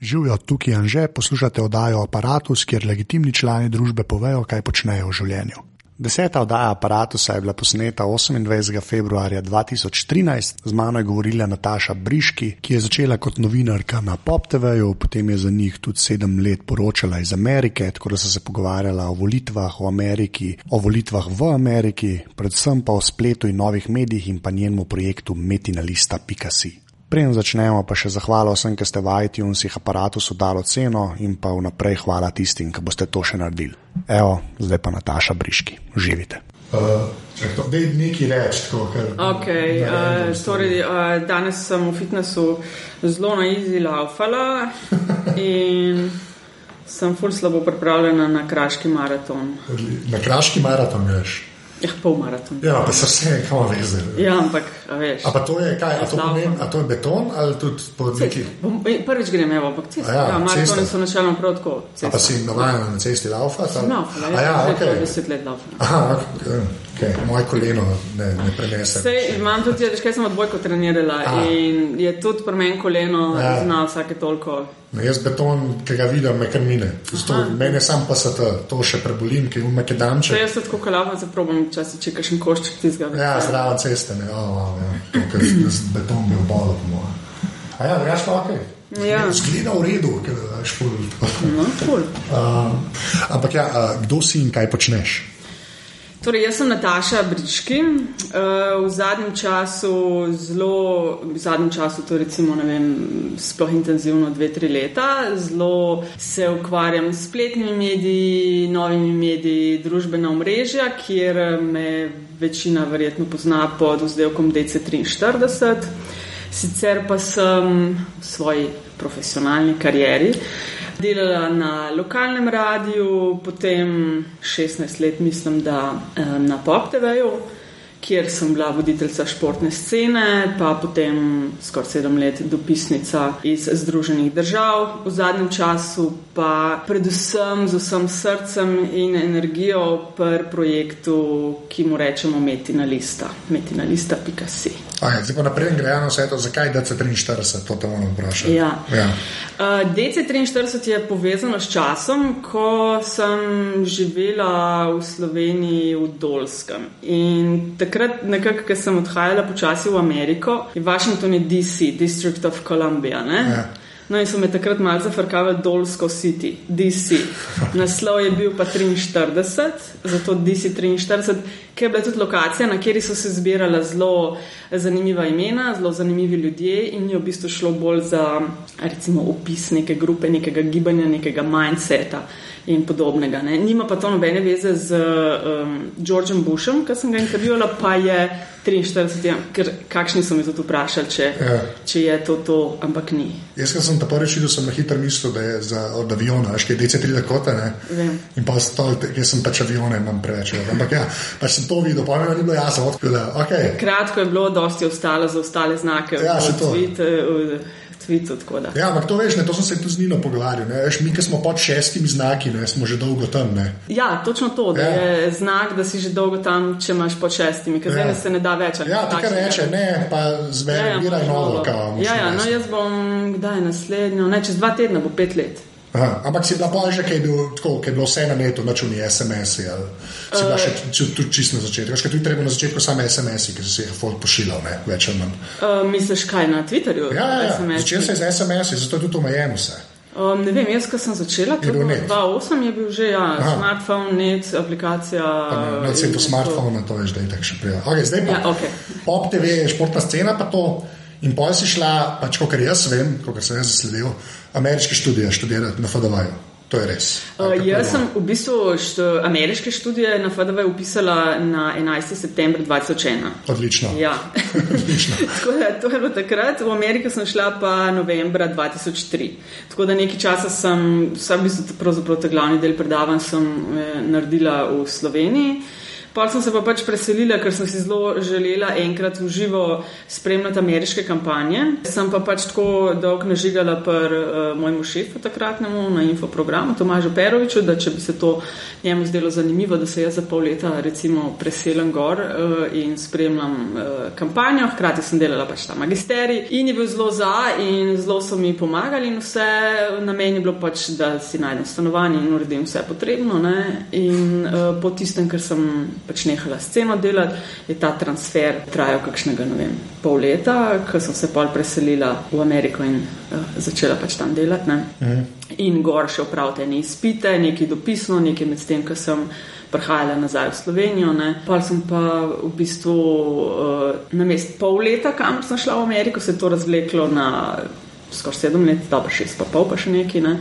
Živijo tukaj in že poslušate oddajo Apparatus, kjer legitimni člani družbe povejo, kaj počnejo v življenju. Deseta oddaja Apparatusa je bila posneta 28. februarja 2013, z mano je govorila Nataša Briški, ki je začela kot novinarka na Pop TV-ju, potem je za njih tudi sedem let poročala iz Amerike, tako da so se pogovarjala o volitvah v Ameriki, o volitvah v Ameriki, predvsem pa o spletu in novih medijih in pa njenemu projektu metinalista.si. Preden začnemo, pa še zahvala vsem, ki ste v iTunesih aparatu dali ceno in pa vnaprej hvala tistim, ki boste to še naredili. Evo, zdaj pa Nataša Briški, živite. Uh, Nekaj reči, ker. Okay, uh, torej, uh, danes sem v fitnessu zelo na izi laufala in sem ful slabo pripravljena na kraški maraton. Na kraški maraton greš? Ja, pol maraton. Ja, pa se vse, kam veze. Ja, ampak, veš. A pa to je kaj, a to pomeni, a to je beton ali tudi po neki? Prvič grem, evo, ampak cesta. Ja, ja maratoni so načelno prav tako. A pa si navajena na cesti laufa? Laufala, ja, ja, že okay. deset let laufala. Aha, okay. Okay. Moje koleno ne, ne prenese. Sej, imam tudi, veš, kaj sem odbojko trenirala A. in je tudi pri meni koleno ja. znal vsake toliko. No, jaz beton, ki ga vidim, me kar mine. Mene sam pa se to še prebolim, ki ima kedamče. Jaz se tako kalava zaprobam, če si če kakšen košček ti zgodi. Ja, zraven ceste, ne, oh, oh, ja. to, ker beton bi obalo po mojem. A ja, drugač pa ok. Ja. Zgleda v redu, ker je špul. No, cool. uh, ampak ja, uh, kdo si in kaj počneš? Torej, jaz sem Nataša Briški. V zadnjem času, zelo, v zadnjem času, to recimo, ne vem, sploh intenzivno dve, tri leta, zelo se ukvarjam s spletnimi mediji, novimi mediji, družbena omrežja, kjer me večina verjetno pozna pod vzdelkom DC43. Sicer pa sem v svoji profesionalni karieri delala na lokalnem radiju, potem 16 let, mislim, da na Pop TV-ju, kjer sem bila voditeljica športne scene, pa potem skoraj sedem let dopisnica iz Združenih držav. V zadnjem času pa predvsem z vsem srcem in energijo pri projektu, ki mu rečemo Metina Lista, metinalista.si. Zdaj pa naprej gremo vse to, zakaj DC43, to te moram vprašati. Ja. Ja. Uh, DC43 je povezano s časom, ko sem živela v Sloveniji v Dolskem. In takrat, nekako, ko sem odhajala počasi v Ameriko, je Washington je DC, District of Columbia. Ja. No, in so me takrat malo zafrkavali Dolsko City, DC. Naslov je bil pa 43, zato DC 43, ker je bila tudi lokacija, na kateri so se zbirala zelo zanimiva imena, zelo zanimivi ljudje in je v bistvu šlo bolj za recimo opis neke grupe, nekega gibanja, nekega mindseta in podobnega. Ne. Nima pa to nobene veze z um, Georgeom Bushom, ki sem ga intervjuvala, pa je 43, ja, ker kakšni so me tudi vprašali, če, ja. če je to to, ampak ni. Jaz sem ta prvi šel, sem na hitro mislil, da je za, od aviona, veš, kaj je DC3 Dakota, ne? Vem. In pa to, jaz sem pač avione, imam preveč. Ampak ja, pač sem to videl, pa mi ni bilo jasno, odkud je. Okay. Kratko je bilo, dosti ostalo za ostale znake. Ja, še to. Tweet, uh, Twitu, ja, ampak to veš, ne, to sem se tudi z Nino pogovarjal. Mi, ki smo pod šestimi znaki, ne, smo že dolgo tam. Ne. Ja, točno to, da ja. je znak, da si že dolgo tam, če imaš pod šestimi, ker ja. zdaj se ne da več. Ja, kar reče, ne, pa zveraj ja, ja, novo, kao. Ja, ja, no, jaz bom, kdaj naslednjo, ne, čez dva tedna bo pet let. Aha, ampak si bila pa že, kaj je, bil, tako, je bilo vse na netu, načuni SMS-i. Si bila še tudi čist na začetku. Kaj ti treba na začetku same SMS-i, ki si jih folk pošiljal, ne, več ali manj. Uh, misliš, kaj na Twitterju? Ja, ja, ja. začel se z SMS-i, zato je tudi omejeno vse. Um, ne vem, jaz, ko sem začela, je bil net. 2.8 je bil že, ja, Aha. smartphone, net, aplikacija. Na vsem to smartphone, to je zdaj tako še prijel. Okay, zdaj pa ja, okay. pop TV, športna scena, pa to. In pa si šla, pač, kot jaz vem, kot sem jaz zasledil, ameriške študije študirati na FDV-ju. To je res. Uh, jaz sem v bistvu štu, ameriške študije na FDV upisala na 11. september 2001. Odlično. Ja. Odlično. Tako da to je bilo takrat, v Ameriko sem šla pa novembra 2003. Tako da nekaj časa sem, vsaj v bistvu pravzaprav ta glavni del predavanj sem eh, naredila v Sloveniji. Pa sem se pa pač preselila, ker sem si zelo želela enkrat v živo spremljati ameriške kampanje. Sem pa pač tako dolgo nažigala pri uh, mojemu šefu takratnemu na infoprogramu Tomažu Peroviču, da če bi se to njemu zdelo zanimivo, da se jaz za pol leta recimo preselim gor uh, in spremljam uh, kampanjo. Hkrati sem delala pač ta magisterij in je bil zelo za in zelo so mi pomagali in vse na meni je bilo pač, da si najdem stanovanje in uredim vse potrebno. Ne? In uh, po tistem, ker sem pač nehala sceno delati, je ta transfer trajal kakšnega, ne vem, pol leta, ko sem se pol preselila v Ameriko in uh, začela pač tam delati. Mhm. In gor še opravite ne izpite, nekaj dopisno, nekaj med tem, ko sem. Prihajala nazaj v Slovenijo, pa sem pa v bistvu uh, na mestu pol leta, kam sem šla v Ameriko, se je to razvleklo na skoraj sedem let, dobro, šest pa pol, pa še nekaj. Ne.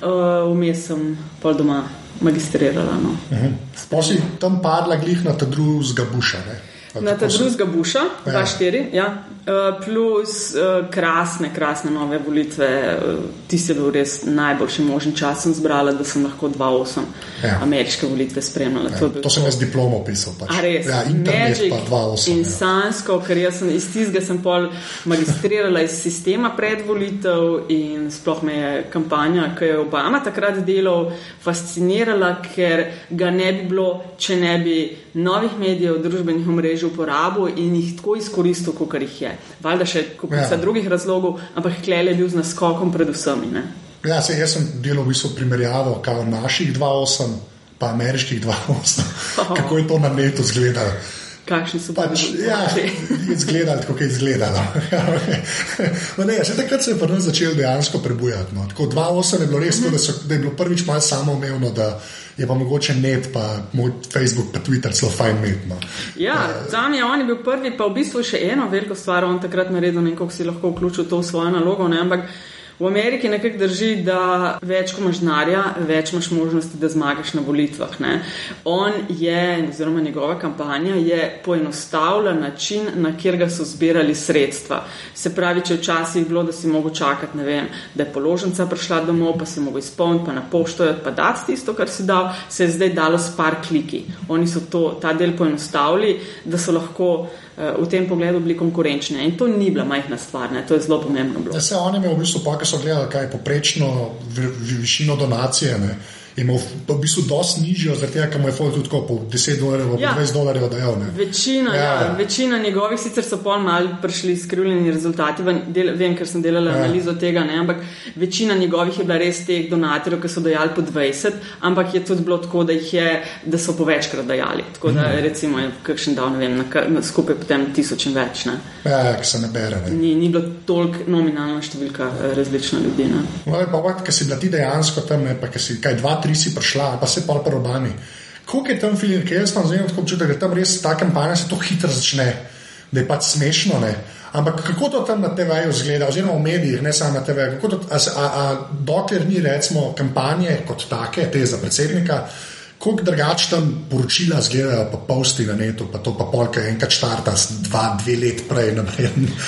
Uh, vmes sem pol doma magistrirala. No. Uh -huh. Splošno si tam padla glih na ta drugega buša. Ne? Na ta drugega buša, 2-4, ja. ja. Uh, plus uh, krasne, krasne nove volitve. Uh, ti si bil res najboljši možen čas, sem zbrala, da sem lahko 2-8 ja. ameriške volitve spremljala. Ja. To, to sem jaz diplomo pisal. Pač. Res, ja, internet pa 2-8. In ja. sansko, ker jaz sem iz tistega sem pol magistrirala iz sistema predvolitev in sploh me je kampanja, ki je Obama takrat delal, fascinirala, ker ga ne bi bilo, če ne bi novih medijev, družbenih omrežij uporabil in jih tako izkoristil, kot jih je. Valjda še kupica ja. drugih razlogov, ampak Klej je bil z naskokom predvsem. Ne? Ja, se, jaz sem delal v bistvu primerjavo naših 2-8 pa ameriških 2-8. Oh. Kako je to na metu izgledalo? Kakšni so pač, ja, izgledali, kako je izgledalo. no, ne, še takrat se je prvo začelo dejansko prebujati. No. Tako 2-8 je bilo res, mm -hmm. da, so, da je bilo prvič malo samoumevno je pa mogoče net, pa moj Facebook, pa Twitter, zelo fajn metno. Ja, tam je on je bil prvi, pa v bistvu še eno veliko stvar, on takrat naredil, ne kako si lahko vključil to v svojo nalogo. Ne, ampak V Ameriki nekako drži, da več ko imaš denarja, več imaš možnosti, da zmagaš na volitvah. Ne? On je, oziroma njegova kampanja je poenostavila način, na kjer ga so zbirali sredstva. Se pravi, če včasih bilo, da si mogel čakati, vem, da je položnica prišla domov, pa si mogel izpolniti, pa na pošto je pa dati tisto, kar si dal, se je zdaj dalo s par kliki. Oni so to, ta del poenostavili, da so lahko v tem pogledu bili konkurenčni. In to ni bila majhna stvar, ne? to je zelo pomembno. Ja, se oni v bistvu, pa, ki so gledali, kaj je poprečno višino donacije. Ne? Imel v bistvu dosti nižjo, zaradi tega, ker mu je Fold tudi po 10 dolarjev, ja. 20 dolarjev dajal. Večina, ja. Ja, večina njegovih, sicer so pol mal prišli skrivljeni rezultati, del, vem, ker sem delala ja. analizo tega, ne, ampak večina njegovih je bila res teh donatorjev, ki so dajali po 20, ampak je tudi bilo tako, da, je, da so po večkrat dajali. Tako da mhm. recimo je kakšen dal, ne vem, na, na skupaj potem tisoč in več. Ne. Ja, ja ki se ne bere. Ne. Ni, ni bilo toliko nominalna številka eh, različna ljudi. No, pa, pa, ker si bila ti dejansko tam, ne, pa ker si kaj dva, tri si prišla, pa se pa pa robani. Kako je tam film, ki jaz tam zelo tako občutek, da tam res ta kampanja se to hitro začne, da je pač smešno. Ne? Ampak kako to tam na TV-ju zgleda, oziroma v medijih, ne samo na TV-ju, dokler ni recimo kampanje kot take, te za predsednika kako drugače tam poročila zgledajo, pa posti na netu, pa to pa polka enkrat štarta, dva, dve let prej.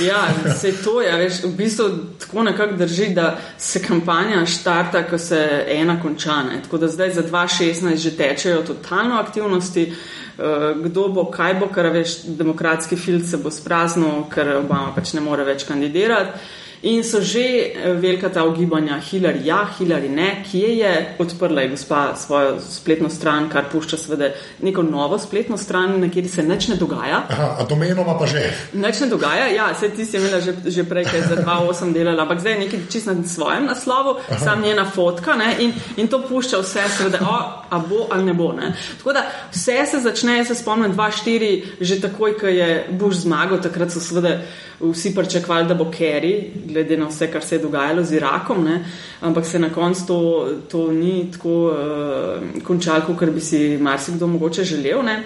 ja, se to je, veš, v bistvu tako nekako drži, da se kampanja štarta, ko se ena končane. Tako da zdaj za 2016 že tečejo totalno aktivnosti. Eh, kdo bo, kaj bo, ker veš, demokratski filc se bo spraznil, ker Obama pač ne more več kandidirati. In so že eh, velika ta ugibanja, Hillary, ja, Hillary, ne, kje je odprla je gospa svojo spletno stran, kar pušča seveda neko novo spletno stran, na kjer se nič ne dogaja. Aha, a domenoma pa že. Nič ne dogaja, ja, se ti si imela že, že prej, ker za 2-8 delala, ampak zdaj je nekaj čist na svojem naslovu, Aha. sam njena fotka ne, in, in to pušča vse, seveda, o, a bo ali ne bo. Ne. Tako da vse se začne, se spomnim, 2-4, že takoj, ko je Bush zmagal, takrat so seveda vsi pričakovali, da bo Kerry, glede na vse, kar se je dogajalo z Irakom, ne? ampak se na koncu to, to ni tako uh, končalo, kot bi si marsikdo mogoče želel. Ne?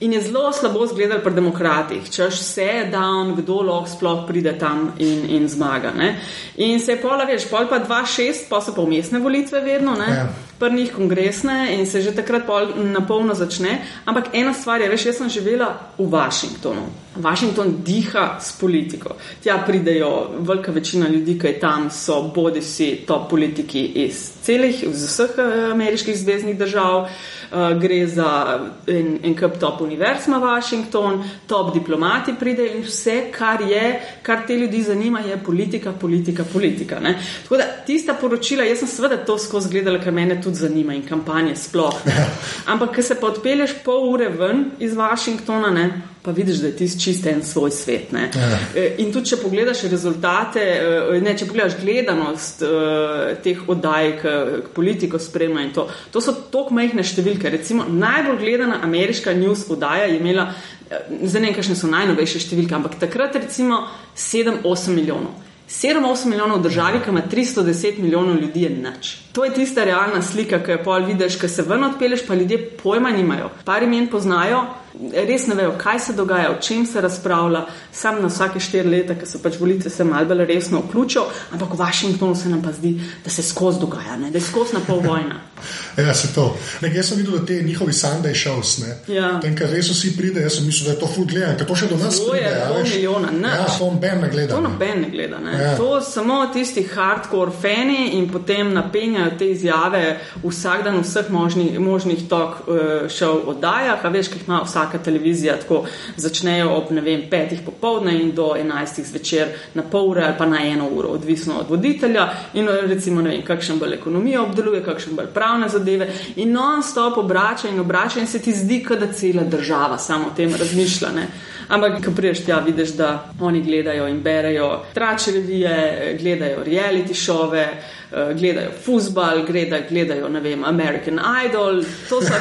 In je zelo slabo izgledal pri demokratih, če vse dan, kdo lahko sploh pride tam in, in zmaga. Ne? In se je pola, veš, pol pa 2-6, pa so pa umestne volitve vedno. Ja. Prnih kongresne in se že takrat na polno začne. Ampak ena stvar je, veš, jaz sem živela v Washingtonu. Washington diha s politiko. Tja pridejo velika večina ljudi, ki je tam, so bodi si top politiki iz celih, iz vseh eh, ameriških zvezdnih držav. Uh, gre za en, en kup top univerz, ima Washington, top diplomati pridejo in vse, kar je, kar te ljudi zanima, je politika, politika, politika. Ne? Tako da tista poročila, jaz sem seveda to skozi gledala, ker mene tudi zanima in kampanje sploh. Ne? Ampak, ker se pa odpelješ pol ure ven iz Washingtona, ne? pa vidiš, da je tisti čist en svoj svet. Ja. E, in tudi, če pogledaš rezultate, e, ne, če pogledaš gledanost uh, teh oddaj, ki politiko spremljajo, to, to so tako majhne številke. Recimo, najbolj gledana ameriška news oddaja je imela, zdaj ne vem, kakšne so najnovejše številke, ampak takrat recimo 7-8 milijonov. 7-8 milijonov v državi, ki ima 310 milijonov ljudi, je nič. To je tista realna slika, ki jo pol vidiš, ki se ven odpeleš, pa ljudje pojma nimajo. Par imen poznajo, res ne vejo, kaj se dogaja, o čem se razpravlja. Sam na vsake štiri leta, ki so pač volitve, se malo bolj resno vključijo, ampak v Washingtonu se nam pa zdi, da se skozi dogaja, ne? da je skozi na pol vojna. ja, se to. Ne, jaz sem videl, da te njihovi Sunday shows, ne. Ja. Tem, kar res vsi pride, jaz sem mislil, da je to food gledanje, ker to še do nas To je pride. ja, pol veš. milijona, nič. Ja, to noben ne gleda. To ne. noben ne gleda. Ne? Ja. To samo tisti hardcore fani in potem napenjajo te izjave vsak dan v vseh možnih, možnih tok uh, šov oddajah. A veš, ki jih ima vsaka televizija, tako začnejo ob ne vem, petih popovdne in do enajstih zvečer na pol ure ali pa na eno uro, odvisno od voditelja. In recimo ne vem, kakšen bolj ekonomijo obdeluje, kakšen bolj pravne zadeve. In non-stop obrača in obrača in se ti zdi, da cela država samo o tem razmišlja. Ne? Ampak, ko priješ tja, vidiš, da oni gledajo in berejo trače revije, gledajo reality šove, gledajo futbal, gledajo, gledajo ne vem, American Idol. To so,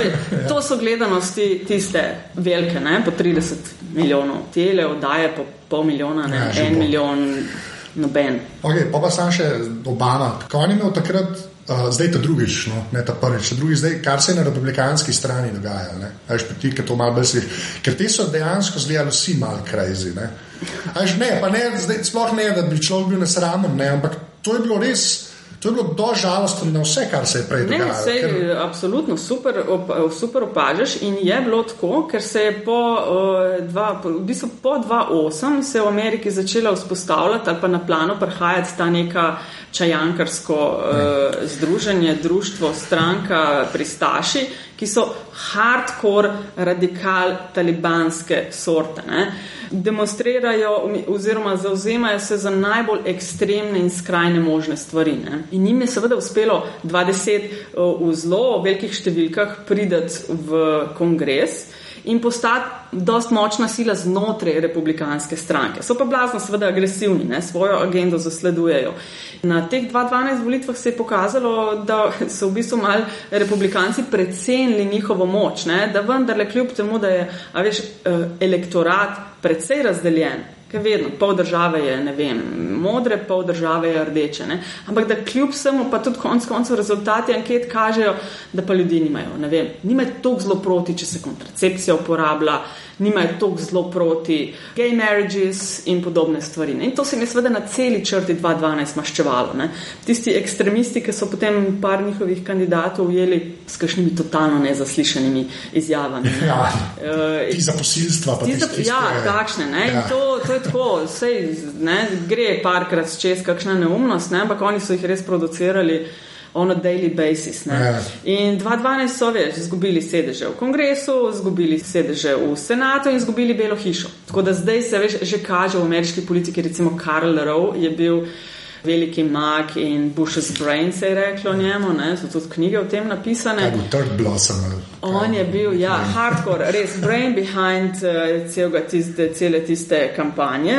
to so gledanosti tiste velike, ne? po 30 milijonov, tele oddaje po pol milijona, ne? Ja, en bo. milijon, noben. Okay, pa pa sam še Obama. Ko on je imel takrat, uh, zdaj ta drugič, no, ne ta prvič, ta drugi, zdaj, kar se je na republikanski strani dogaja. ne. A Veš, pa ti, ki to malo slišiš. Ker te so dejansko zgledali vsi malo crazy. Ne, A veš, ne, pa ne, zdaj, sploh ne, da bi človek bil nesramen, ne, ampak to je bilo res. To je bilo dosti žalostno na vse, kar se je prej Ne, dogajalo. sej, ker- absolutno super, op, super opažaš in je bilo tako, ker se je po, uh, dva, v bistvu po 2.8 se je v Ameriki začela vzpostavljati ali pa na plano prihajati ta neka čajankarsko uh, združenje, društvo, stranka, pristaši, ki so hardcore, radikal, talibanske sorte. Ne? Demonstrirajo oziroma zauzemajo se za najbolj ekstremne in skrajne možne stvari. Ne? In jim je seveda uspelo 20 v zelo velikih številkah prideti v kongres in postati dost močna sila znotraj republikanske stranke. So pa blazno seveda agresivni, ne? svojo agendo zasledujejo. Na teh 2012 volitvah se je pokazalo, da so v bistvu mal republikanci precenili njihovo moč, ne? da vendarle kljub temu, da je veš, eh, elektorat precej razdeljen, ker vedno pol države je, ne vem, modre, pol države je rdeče, ne? ampak da kljub vsemu pa tudi konc koncev rezultati anket kažejo, da pa ljudi nimajo, ne vem, nimajo toliko zelo proti, če se kontracepcija uporablja, nimajo toliko zelo proti gay marriages in podobne stvari. Ne? In to se mi je seveda na celi črti 2012 maščevalo. Ne? Tisti ekstremisti, ki so potem par njihovih kandidatov ujeli s kakšnimi totalno nezaslišanimi izjavami. Ja, Eh, ti za posilstva, pa Ti za, tisti, ja, takšne. Ne? Ja. Ja. To, to je tako, sej, ne, gre parkrat čez kakšna neumnost, ne? ampak oni so jih res producirali. On a daily basis. Ne? Ja. In 2012 so več izgubili sedeže v kongresu, izgubili sedeže v senatu in izgubili Belo hišo. Tako da zdaj se veš, že kaže v ameriški politiki, recimo Karl Rowe je bil veliki mag in Bush's brain se je reklo njemu, ne? so tudi knjige o tem napisane. Third Blossom? On je bil, ja, hardcore, res brain behind uh, tiste, cele tiste kampanje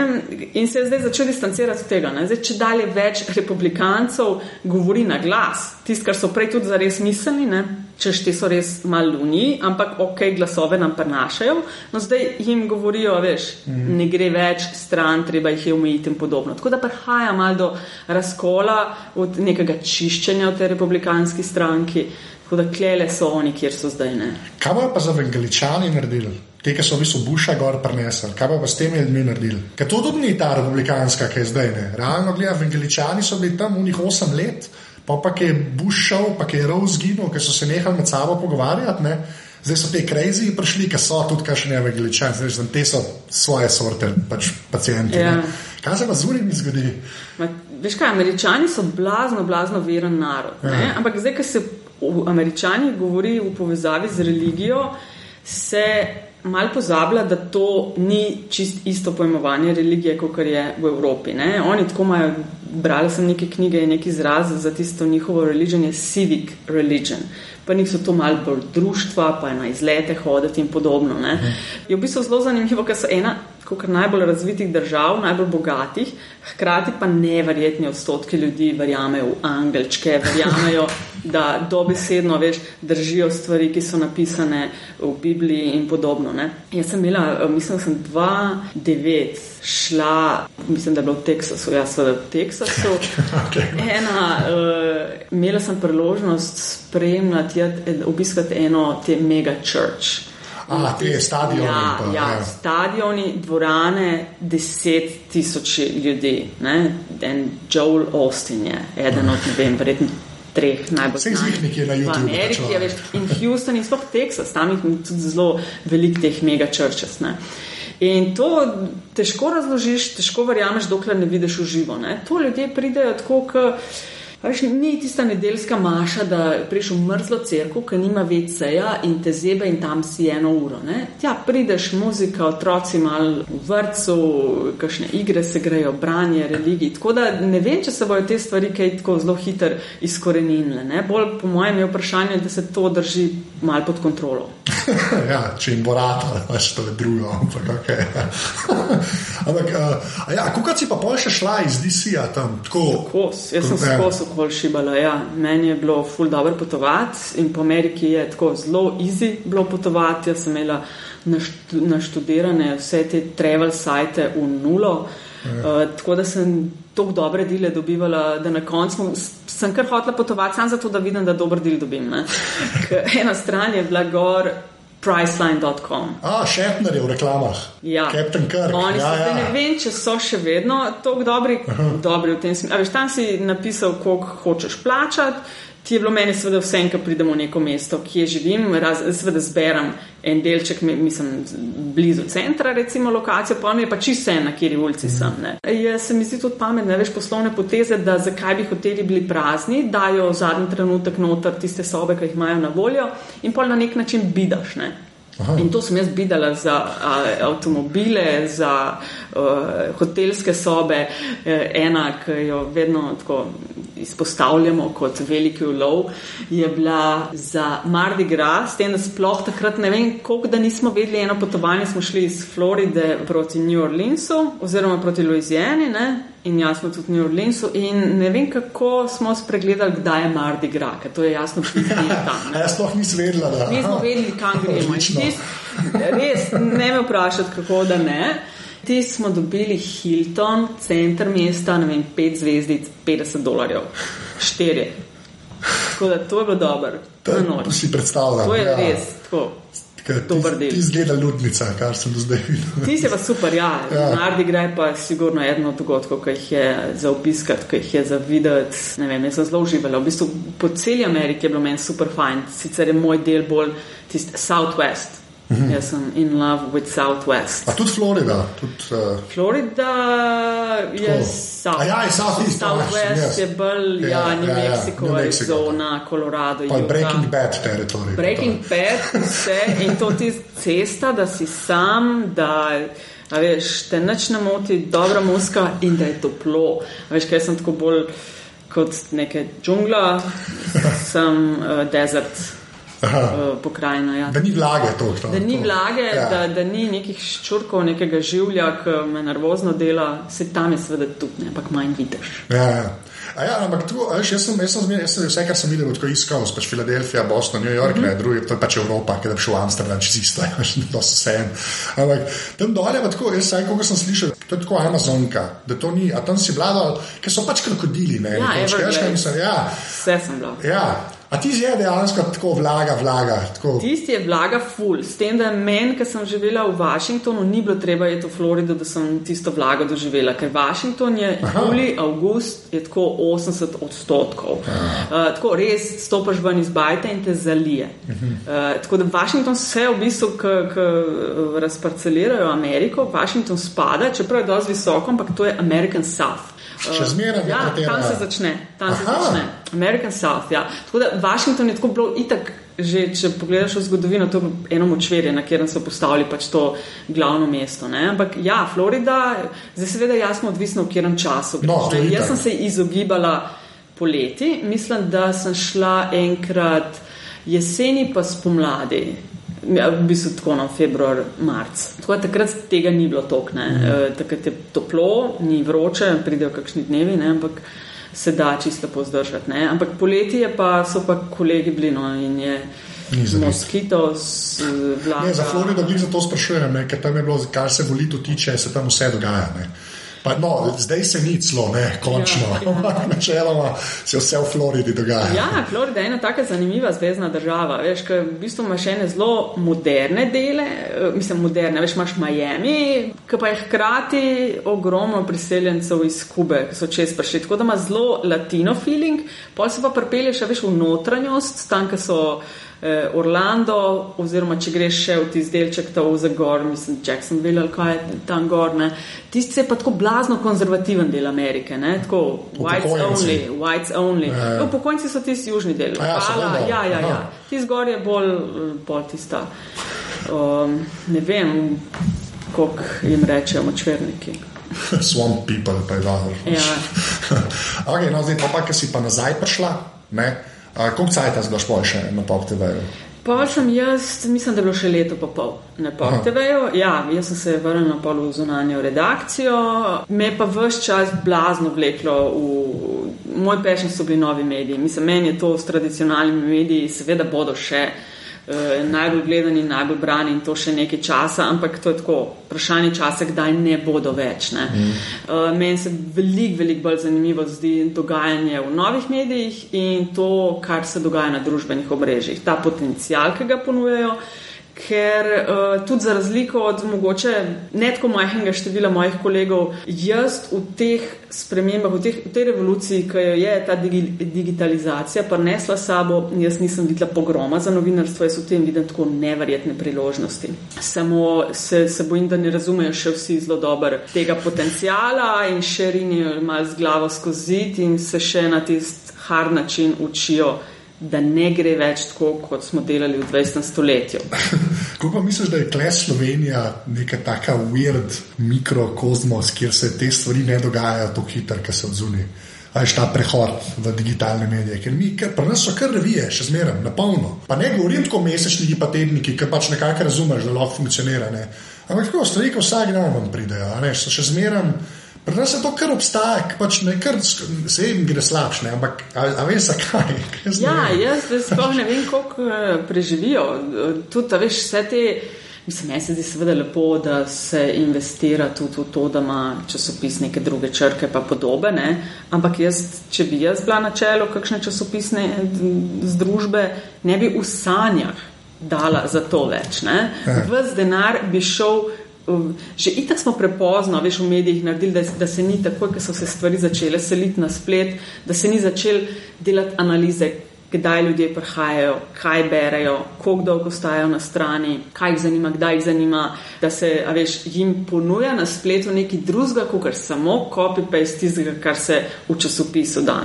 in se je zdaj začel distancirati od tega. Ne? Zdaj, če dalje več republikancev govori na glas, tisto, kar so prej tudi zares mislili, ne? Češ ti so res malo luni, ampak ok, glasove nam prenašajo, no zdaj jim govorijo, veš, mm. ne gre več stran, treba jih je omejiti in podobno. Tako da prihaja malo do razkola, od nekega čiščenja v tej republikanski stranki. Tako da klele so oni, kjer so zdaj ne. Kaj bojo pa za evangeličani naredili? Te, ki so v bistvu Buša gor prenesli, kaj bojo pa s temi ljudmi naredili? Ker to tudi ni ta republikanska, ki je zdaj ne. Realno gledano, evangeličani so bili tam unih 8 let, pa pa je Bush šel, pa je Rose zginil, ker so se nehali med sabo pogovarjati. Ne? Zdaj so te krajzi prišli, ki so tudi kaj še ne vem, ali te so svoje sorte, pač pacijenti. Ja. Kaj se pa z urimi zgodi? Ma, veš kaj, američani so blazno, blazno veren narod. Ja. Ampak zdaj, ko se v američani govori v povezavi z religijo, se mal pozablja, da to ni čist isto pojmovanje religije, kot je v Evropi. Ne? Oni tako imajo, brali sem neke knjige in neki izraz za tisto njihovo religijo, je civic religion. Pa njih so to malo bolj društva, pa na izlete hoditi in podobno. Ne? Je v bistvu zelo zanimivo, ker so ena kot najbolj razvitih držav, najbolj bogatih, hkrati pa neverjetni odstotki ljudi verjamejo v angelčke, verjamejo, da dobesedno veš, držijo stvari, ki so napisane v Bibliji in podobno. Ne. Jaz sem imela, eh, mislim, da sem 2-9 šla, mislim, da je bilo v Teksasu, jaz seveda v Teksasu. Ena, uh, imela sem priložnost spremljati, obiskati eno te mega church. A, te stadioni. Ja, pa, ja, ja, stadioni, dvorane, deset tisoč ljudi. Ne? En Joel Austin je eden od, ne vem, verjetno treh najbolj znanih. Vseh zih nekje na YouTubeu. V Ameriki je več in Houston in sploh Texas, tam je tudi zelo velik teh mega churches. Ne? In to težko razložiš, težko verjameš, dokler ne vidiš v živo. Ne? To ljudje pridejo tako, kot. Veš, ni tista nedeljska maša, da prideš v mrzlo crkvo, ki nima večseja in te zebe in tam si eno uro. Ne? Tja prideš, muzika, otroci malo v vrtu, kakšne igre se grejo, branje, religiji. Tako da ne vem, če se bodo te stvari kaj tako zelo hitro izkorenile. Bolj po mojem je vprašanje, da se to drži malo pod kontrolo. ja, če jim bo rado, da pač to je drugo. Ampak, okay. ampak uh, ja, kako si pa pol še šla iz DC-ja tam? Tako, kos, jaz sem se kos okoli šibala. Ja. Meni je bilo ful dobro potovati in po Ameriki je tako zelo easy bilo potovati. Jaz sem imela naštudirane vse te travel sajte v nulo. Uh, tako da sem tako dobre dele dobivala, da na koncu sem kar hotela potovati, samo zato, da vidim, da dober del dobim. Ena stran je bila gor. Priceline.com. A, Šepner je v reklamah. Ja, Captain Kirk. Oni ja, so, ja. ne vem, če so še vedno tako dobri, dobri v tem smislu. Veš, tam si napisal, koliko hočeš plačati. Ti je bilo meni, seveda, vse, ko pridemo v neko mesto, kje živim, raz, seveda zberem en delček, mislim, blizu centra, recimo lokacijo, pa mi je pa čisto vse, na kjeri ulici sem. Ne. Je, se mi zdi tudi pametno, veš, poslovne poteze, da zakaj bi hoteli bili prazni, dajo v zadnji trenutek noter tiste sobe, ki jih imajo na voljo in pol na nek način bidaš. Ne. Aha. In to sem jaz videla za a, avtomobile, za a, hotelske sobe, e, ena, ki jo vedno tako izpostavljamo kot veliki ulov, je bila za Mardi Gras, s tem, da sploh takrat ne vem, koliko da nismo vedeli, eno potovanje smo šli iz Floride proti New Orleansu oziroma proti Louisiani, ne? In jaz smo tudi v New Orleansu in ne vem, kako smo spregledali, kdaj je Mardi Gras, ker to je jasno, da smo bili tam. Jaz sploh nisem vedela, da nismo vedeli, kam gremo. Res, ne me vprašati, kako da ne. Ti smo dobili Hilton, center mesta, ne vem, pet zvezdic, 50 dolarjev, štiri. Tako da to je bilo dobro. To, to si predstavljal. To je ja. res tako. Dober del. Ti zgleda ljudnica, kar sem do zdaj videl. Ti si pa super, ja. ja. Nardi gre pa sigurno eno od dogodkov, ki jih je za obiskati, ki jih je za videti. Ne vem, jaz sem zelo uživala. V bistvu po celi Ameriki je bilo meni super fajn. Sicer je moj del bolj tisti Southwest. Mm -hmm. Jaz sem in love with Southwest. A tudi Florida? Tudi, uh... Florida je South. Ja, je Southeast. Southwest yes. je bolj, ja, ja, New ja, Mexico, ja, Arizona, Colorado. Pa Breaking Bad teritorij. Breaking Bad, vse in to ti cesta, da si sam, da. A veš, te noč ne moti, dobra muska in da je toplo. A veš, kaj sem tako bolj kot neke džungla, sem uh, desert. Pokrajina. Ja. Da ni vlage to. to da ni vlage, ja. da, da ni nekih ščurkov, nekega življa, ki me nervozno dela, se tam je seveda tudi, ne, ampak manj vidiš. Ja, ja. Ja, ampak tu, jaz, sem, jaz, sem, jaz sem vse, kar sem videl, tako iskal, pač Filadelfija, Boston, New York, mm -hmm. ne, drugi, to je pač Evropa, ki je šel v Amsterdam, čez isto, to so vse en. Ampak tam dol je pa tako, jaz sem, koga sem slišal, to je tako Amazonka, da to ni, a tam si vladal, ker so pač krokodili, ne, ja, pač, kaj, mislim, ja. Vse sem bila. Ja. A ti je dejansko tako vlaga, vlaga. Tako. Tisti je vlaga full, s tem, da meni, ki sem živela v Washingtonu, ni bilo treba iti v Florido, da sem tisto vlago doživela, ker Washington je juli, avgust je tako 80 odstotkov. Uh, tako res stopiš ven iz bajta in te zalije. Uh, tako da Washington se v bistvu, ki razparcelirajo Ameriko, Washington spada, čeprav je dosti visoko, ampak to je American South. Še zmeraj ja, nekatera- tam se začne, tam se Aha. začne. American South. Ja. Tako da Washington je tako bilo itak. Že, če pogledaš v zgodovino, to je eno močverje, na katerem so postavili pač to glavno mesto. Ne? Ampak ja, Florida, zdaj seveda jasno odvisno, v katerem času. greš, No, ne. Jaz sem se izogibala poleti, mislim, da sem šla enkrat jeseni, pa spomladi. Ja, v bistvu tako na februar, marc. Tako da takrat tega ni bilo. Mhm. E, takrat je toplo, ni vroče, pridejo kakšni dnevi, ne, ampak se da čisto lepo zdržati. Ne. Ampak poleti je pa, so pa kolegi bili no, in je za moskitos, vlaga. Ne, za Florido glih zato sprašujem, ne, ker tam je bilo, kar se volitev tiče, se tam vse dogaja. Ne. Pa, no, zdaj se ni celo, ne, končno. Ja, ja. Načeloma se vse v Floridi dogaja. Ja, Florida je ena tako zanimiva zvezdna država. Veš, ker v bistvu imaš ene zelo moderne dele, eh, mislim, moderne, veš, imaš Miami, ki pa je hkrati ogromno priseljencev iz Kube, ki so čez prišli. Tako da ima zelo latino feeling, pol se pa pripelješ a veš, v notranjost, tam, ki so. Eh, Orlando, oziroma če greš še v tisti delček, ta za gor, mislim, Jacksonville ali kaj je tam gor. ne. Tisti je pa tako blazno konzervativen del Amerike, ne? tako whites only, whites only. Ja, ja. Upokojenci so tisti južni del. Ja, Hvala, ja, ja, ja. Tisti gor je bolj, bolj tista, um, ne vem, kako jim rečejo močverniki. Swamp people, pa je dobro. Ja. okay, no, zdaj pa, pa, ki si pa nazaj prišla, ne, koliko cajt si daš pol še na pop TV-ju? Pa sem jaz, mislim, da je bilo še leto pa pol na PopTV-ju. Ja, jaz sem se vrnil na pol v zunanjo redakcijo, me je pa vse čas blazno vleklo v moj pešen so bili novi mediji. Mislim, meni je to s tradicionalnimi mediji, seveda bodo še eh, najbolj gledani, najbolj brani in to še nekaj časa, ampak to je tako vprašanje časa, kdaj ne bodo več. Ne. Mm. Uh, meni se veliko, veliko bolj zanimivo zdi dogajanje v novih medijih in to, kar se dogaja na družbenih omrežjih, ta potencial, ki ga ponujajo. Ker uh, tudi za razliko od mogoče ne tako majhnega števila mojih kolegov, jaz v teh spremembah, v, teh, v tej revoluciji, ki jo je ta digi, digitalizacija prinesla sabo, jaz nisem videla pogroma za novinarstvo, jaz v tem vidim tako neverjetne priložnosti. Samo se, se bojim, da ne razumejo še vsi zelo dobro tega potencijala in še rinijo malo z glavo skozi zid in se še na tisti hard način učijo da ne gre več tako, kot smo delali v 20. stoletju. Kako pa misliš, da je kles Slovenija neka taka weird mikrokozmos, kjer se te stvari ne dogajajo tako hitro, kot se odzuni? Ajš ta prehod v digitalne medije, ker mi, ker pri nas so kar revije, še zmeraj, na polno. Pa ne govorim tako mesečniki, pa tedniki, ki pač nekako razumeš, da lahko funkcionira. Ne? Ampak tako, stvari, ki vsak dan vam pridejo, ne, so še zmeraj. Pri nas je to kar obstaja, pač ne kar se jim gre slabše, ampak a, a veš zakaj? Jaz Ja, vem. jaz sploh ne vem, koliko eh, preživijo. Tudi, veš, vse te. Mislim, meni se zdi seveda lepo, da se investira tudi v to, da ima časopis neke druge črke pa podobe, ne? ampak jaz, če bi jaz bila na čelu kakšne časopisne eh, združbe, ne bi v sanjah dala za to več. Ne? Ves denar bi šel. Um, Že itak smo prepozno, veš, v medijih naredili, da, da se ni takoj, ko so se stvari začele seliti na splet, da se ni začel delati analize, kdaj ljudje prihajajo, kaj berejo, koliko dolgo stajajo na strani, kaj jih zanima, kdaj jih zanima, da se veš, jim ponuja na spletu nekaj drugega, kot samo copy-paste tistega, kar se v časopisu da.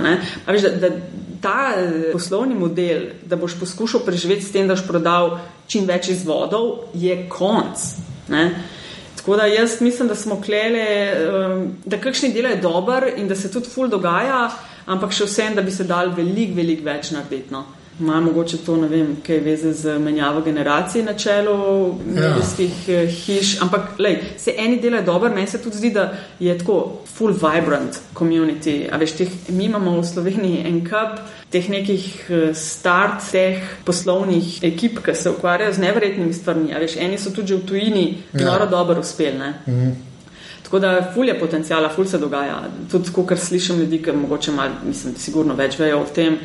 veš, da, da ta eh, poslovni model, da boš poskušal preživeti s tem, da boš prodal čim več izvodov, je konc. Ne? Tako da jaz mislim, da smo klele, um, da kakšni delajo dober in da se tudi ful dogaja, ampak še vsem, da bi se dal veliko, veliko več narediti. No. Ima mogoče to, ne vem, kaj veze z menjavo generacij na čelu medijskih ja. hiš, ampak lej, se eni delajo dobro, meni se tudi zdi, da je tako full vibrant community. A veš, teh, mi imamo v Sloveniji en kup teh nekih eh, start, teh poslovnih ekip, ki se ukvarjajo z neverjetnimi stvarmi. A veš, eni so tudi v tujini Ja. noro dobro uspeli. ne. Tako da ful je potencijala, ful se dogaja. Tudi, ko kar slišim ljudi, ki mogoče malo, mislim, sigurno več vejo o tem,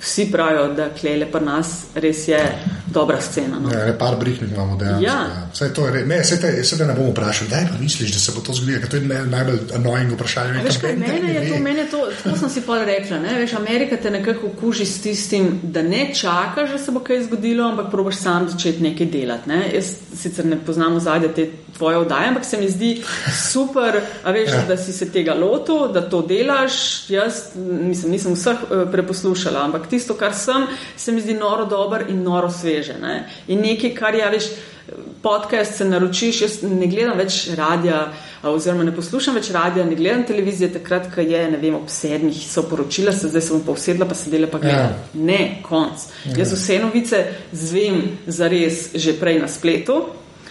vsi pravijo, da klele pri nas res je dobra scena. No. Ja, par brihnih imamo, da Ja. je to. re- Ne, se te, se te ne bom vprašal, da pa misliš, da se bo to zgodilo, ker to je ne, najbolj annoying vprašanje. Veš, kaj, mene ne je ve. to, mene je to, tako sem si pa rekla. Ne? Veš, Amerika te nekako okuži s tistim, da ne čakaš, da se bo kaj zgodilo, ampak probaš sam začeti nekaj delati. Ne? Jaz sicer ne poznam zadnje te tvoje oddaje, ampak se mi zdi super, veš, Ja. ja. da si se tega lotil, da to delaš. Jaz mislim, nisem vseh eh, preposlušala, ampak tisto, kar sem, se mi zdi noro dober in noro sveže. Ne? In nekaj, kar je, a veš, podcast se naročiš, jaz ne gledam več radija, a, oziroma ne poslušam več radija, ne gledam televizije, takrat, ko je, ne vem, ob sedmih so poročila, se zdaj sem pa usedla, pa sedela pa gledam. Ja. Ja. Ne, konc. Ja. Jaz vse novice zvem zares že prej na spletu.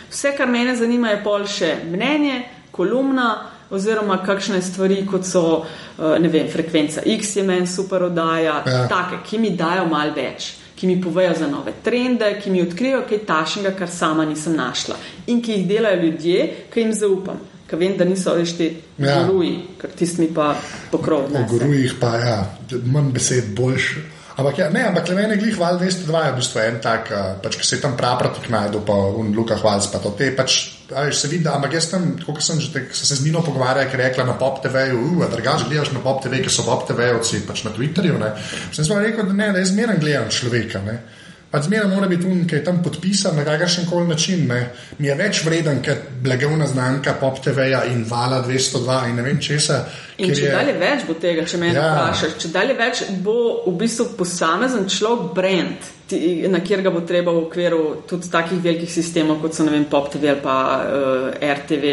Vse, kar mene zanima, je pol še mnenje, kolumna. Oziroma, kakšne stvari, kot so eh, vem, frekvenca X, je meni super oddaja, Ja. take, ki mi dajo malo več, ki mi povejo za nove trende, ki mi odkrijejo kaj tašnega, kar sama nisem našla in ki jih delajo ljudje, ki jim zaupam. Ker vem, da niso več ti Ja. guruji, ker tisti mi pa pokrov. O gurujih pa ja, manj besed, boljš. Ampak, ja, ne, ampak le meni je glih val 202, je v bistvu en tak, uh, pač, ki se je tam prapratik pa un Luka Hvalc, pa to te pač, a veš, se vidi, ampak jaz tam, kot sem že, tek, se z Nino pogovarjal, ker je rekla na Pop TV-ju, uh, drugače gledaš na Pop TV, ki so Pop TV-ovci, pač na Twitterju, ne. Sem smo rekel, da ne, da jaz zmeraj gledam človeka, ne. Pač zmeraj mora biti un, ki je tam podpisan na kakršen koli način, ne. Mi je več vreden, kot blagovna znamka Pop TV-ja in Vala 202 in ne vem česa. In ker če je- dalje več bo tega, če me Ja. vprašaš, če dalje več bo v bistvu posamezen človek brand, ti, na kjer ga bo treba v okviru tudi takih velikih sistemov, kot so vem, Pop TV ali pa uh, RTV.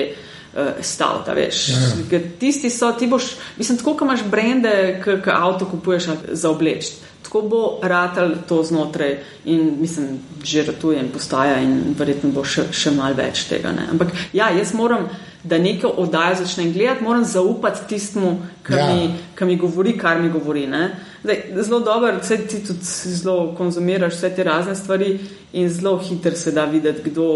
Uh, stav, da veš. Ja. Tisti so, ti boš, mislim, tako, ko imaš brende, ki avto kupuješ za obleč. Tako bo ratal to znotraj in mislim, že ratuje in postaja in verjetno bo še, še mal več tega. Ne. Ampak ja, jaz moram, da neko oddajo začnem gledati, moram zaupati tistemu, kar, ja. mi, kar mi govori, kar mi govori. Ne. Zdaj, zelo dobro, vse ti tudi zelo konzumiraš vse te razne stvari in zelo hitro se da videti, kdo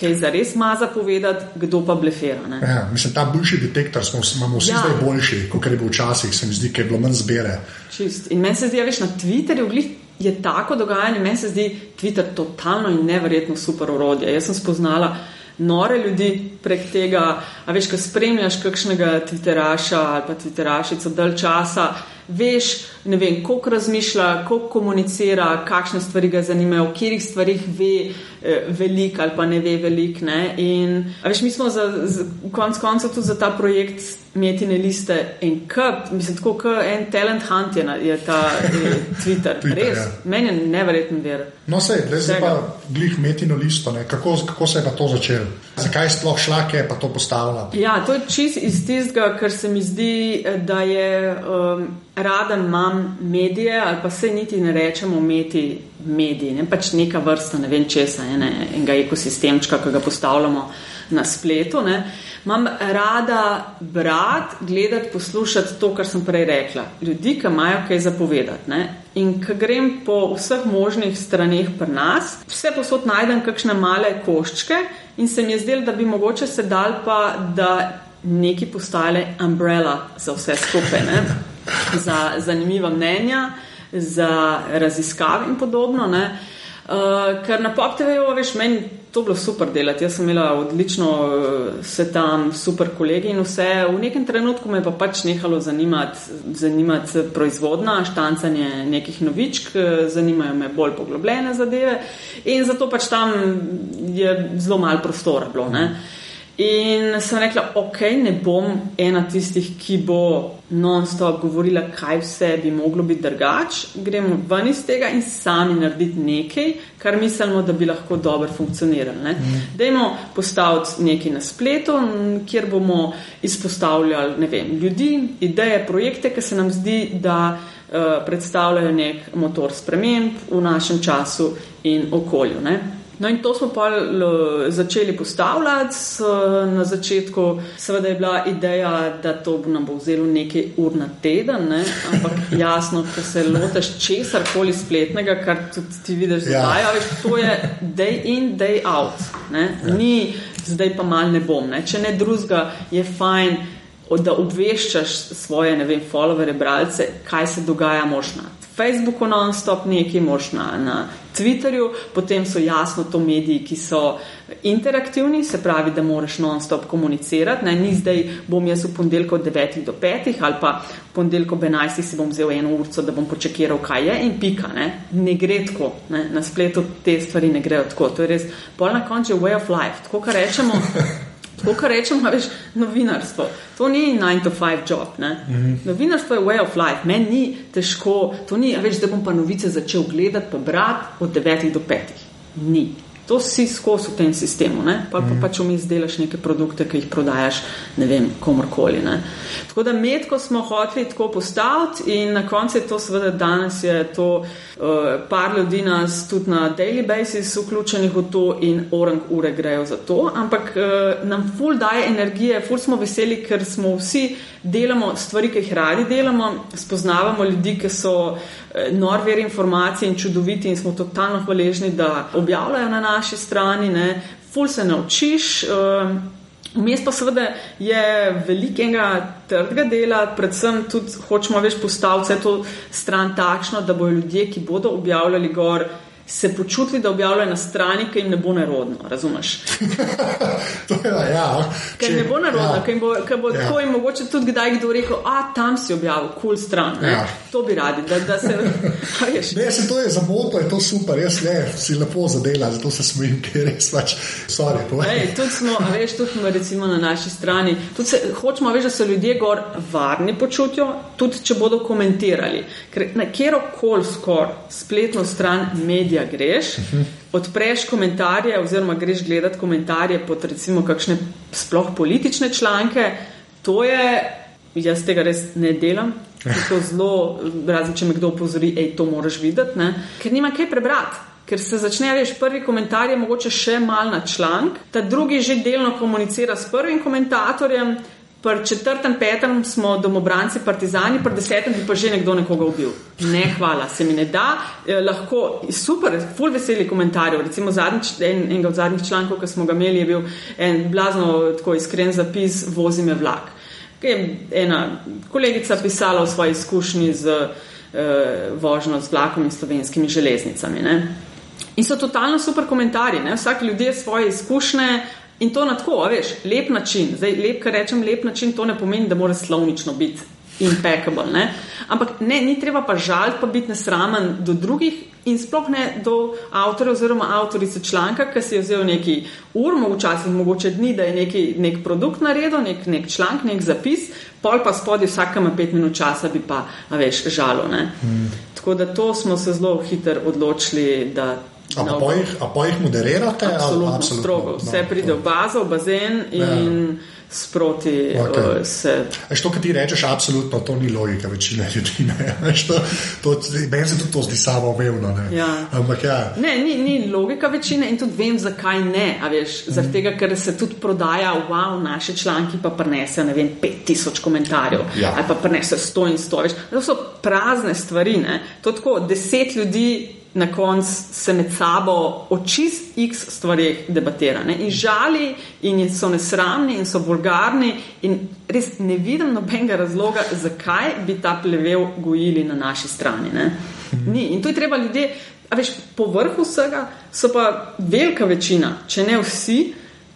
kaj zares ima zapovedati, kdo pa blefera. Ne. Ja, mislim, ta boljši detektor smo, imamo vsi ja. Ja. zdaj boljši, kot je bil včasih, se mi zdi, ker je bilo manj zbere. Čist. In meni se zdi, da veš na Twitterju glih je tako dogajanje, meni se zdi Twitter totalno in neverjetno super orodje. Jaz sem spoznala nore ljudi prek tega, a veš, ko spremljaš kakšnega Twitteraša ali pa Twitterašico dalj časa, veš, ne vem, koliko razmišlja, koliko komunicira, kakšne stvari ga zanimajo, o katerih stvarih ve eh, veliko ali pa ne ve veliko. ne. In veš, mi smo za, za konc koncev tudi za ta projekt Metine liste in kup, mislim, tako kot en talent hunt je, na, je ta eh, Twitter. Twitter, Res, ja. meni je neverjeten ver. No, sej, zdaj zdaj pa glih metino listo, ne? kako, kako se je pa to začelo? Zakaj je sploh šla, ki je pa to postavila? Ja, to je čist iz tistega, ker se mi zdi, da je um, raden imam medije, ali pa se niti ne rečemo meti mediji, ne pač neka vrsta, ne vem česa, ene, enega ekosistemčka, ki ga postavljamo na spletu. Ne. Imam rada brati, gledati, poslušati to, kar sem prej rekla. Ljudi, ki imajo kaj zapovedati. Ne. In ko grem po vseh možnih straneh pri nas, vse posod najdem kakšne male koščke in se mi je zdelo, da bi mogoče se dal pa, da neki postale umbrella za vse skupaj, ne? za zanimiva mnenja, za raziskave in podobno. Ne? Uh, ker na Pop TV-ju, veš, meni to bilo super delati. Jaz sem imela odlično uh, se tam, super kolegi in vse. V nekem trenutku me pa pač nehalo zanimati, zanimati proizvodna, štancanje nekih novičk, eh, zanimajo me bolj poglobljene zadeve in zato pač tam je zelo malo prostora bilo. Ne? In sem rekla, ok, ne bom ena tistih, ki bo non-stop govorila, kaj vse bi moglo biti drugače. Gremo ven iz tega in sami narediti nekaj, kar mislimo, da bi lahko dobro funkcioniralo. Mm. Dajmo postaviti nekaj na spletu, kjer bomo izpostavljali vem, ljudi, ideje, projekte, ki se nam zdi, da uh, predstavljajo nek motor sprememb v našem času in okolju. Ne? No, in to smo pa začeli postavljati. Na začetku, seveda, je bila ideja, da to nam bo vzelo nekaj ur na teden, ne? ampak jasno, ko se lotiš česar koli spletnega, kar tudi ti vidiš Ja. zdaj, ja. veš, to je day in, day out. Ne? Ni zdaj pa mal ne bom. Ne? Če ne drugega, je fajn, da obveščaš svoje, ne vem, followere, bralce, kaj se dogaja, moš na Facebooku non-stop nekaj, moš na, na Twitterju, potem so jasno to mediji, ki so interaktivni, se pravi, da moraš non-stop komunicirati. Ne, ni zdaj bom jaz v ponedeljku od 9 do 5 ali pa v ponedeljku ob 11 si bom vzel eno urco, da bom počekiral, kaj je in pika. Ne, ne gre tako, ne, na spletu te stvari ne grejo tako. To je res, pol na koncu way of life. Tako, kar rečemo. To, kar rečemo, je novinarstvo. To ni 9 to 5 job. Mm -hmm. Novinarstvo je way of life. Meni ni težko, to ni, veš, da bom pa novice začel gledati, pa brati od 9 do 5. Ni. To si skozi v tem sistemu, ne? pa pa mhm. pač vmes delaš neke produkte, ki jih prodajaš, ne vem, komorkoli. Ne? Tako da medko smo hoteli tako postaviti in na koncu je to seveda danes je to uh, par ljudi nas tudi na daily basis vključenih v to in orang ure grejo za to, ampak uh, nam ful daje energije, ful smo veseli, ker smo vsi delamo stvari, ki jih radi delamo, spoznavamo ljudi, ki so uh, norveri informacij in čudoviti in smo totalno hvaležni, da objavljajo na naši strani, ne, ful se naučiš. Uh, Vmes pa seveda je velikega trdega dela, predvsem tudi hočemo več postaviti to stran takšno, da bojo ljudje, ki bodo objavljali gor, se počutili, da objavljajo na strani, ki jim ne bo nerodno. Razumeš? je, ja. Ker ne bo nerodno, ja. ker bo, bo ja. tako in mogoče tudi kdaj kdo rekel, a tam si objavil, kul cool stran. Ja. To bi radi, da, da se. ne, se to je za moto, je to super, jaz ne, si lepo zadela, zato se smejim, ker res pač. Sorry, Ej, tudi smo, veš, tudi smo recimo na naši strani. Se, hočemo več, da se ljudje gor varni počutijo, tudi če bodo komentirali. Ker na kjerkoli skoraj spletno stran medija medija greš, odpreš komentarje, oziroma greš gledati komentarje pod recimo kakšne sploh politične članke, to je, jaz tega res ne delam. To zelo, razen če me kdo opozori, da to moraš videti, ne? ker nima kaj prebrati. Ker se začne, veš, prvi komentar je mogoče še mal na članek, ta drugi že delno komunicira s prvim komentatorjem, Pri četrtem, petem smo domobranci, partizani, pri desetem bi pa že nekdo nekoga ubil. Ne, hvala, se mi ne da. Eh, lahko, super, full veseli komentarjev. Recimo zadnjič, en, enega od zadnjih člankov, ki smo ga imeli, je bil en blazno tako iskren zapis: vozi me vlak. Kaj je ena kolegica pisala o svoji izkušnji z eh, vožnjo z vlakom in slovenskimi železnicami. Ne? In so totalno super komentarji, ne? vsak ljudje svoje izkušnje. In to na tako, veš, lep način. Zdaj, lep, kar rečem, lep način, to ne pomeni, da mora slovnično biti impeccable. Ne? Ampak ne, ni treba pa žaliti, pa biti nesramen do drugih in sploh ne do avtorja oziroma avtorice članka, ki si je vzel neki ur, včasih mogoče dni, da je neki, nek produkt naredil, nek, nek članek, nek zapis, pol pa spodaj vsakama pet minut časa bi pa, veš, žalo. Hmm. Tako da to smo se zelo hitro odločili, da A pa, pa, jih, a pa jih moderirate? Absolutno, absolutno strogo. No, Vse pride v bazo, v bazen in ja. sproti okay. uh, se. Eš to, kar ti rečeš, absolutno to ni logika večine ljudi. Meni se tudi to zdi samo umevno. Ne? Ja. Ampak, ja. ne, ni, ni logika večine in tudi vem, zakaj ne. Veš, mm. Zaradi tega, ker se tudi prodaja, wow, naše članki pa prenese, ne vem, 5000 komentarjev ja. ali pa prenese 100 in 100. Veš. To so prazne stvari. Ne? To tako, deset ljudi na koncu se med sabo o čist x stvarih debatira. Ne? In žali, in so nesramni, in so vulgarni, in res ne vidim nobenega razloga, zakaj bi ta plevel gojili na naši strani. Ni. In to je treba ljudje, a veš, po vrhu vsega so pa velika večina, če ne vsi.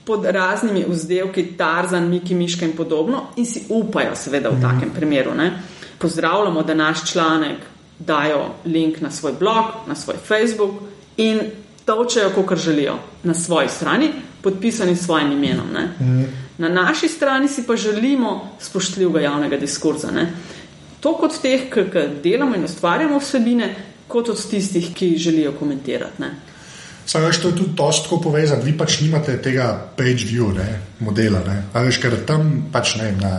Pod raznimi vzdelki, Tarzan, Miki, Miška in podobno, in si upajo, seveda, v takem primeru. Ne? Pozdravljamo, da naš članek dajo link na svoj blog, na svoj Facebook in točejo, kot želijo, na svoji strani, podpisani s svojim imenom. Mm. Na naši strani si pa želimo spoštljivega javnega diskurza. Ne? To kot teh, ki delamo in ustvarjamo vsebine, kot od tistih, ki želijo komentirati. Ne? Sam veš, to je tudi tosko povezano, vi pač nimate tega page view ne, modela. Ne. Veš, ker tam pač ne, na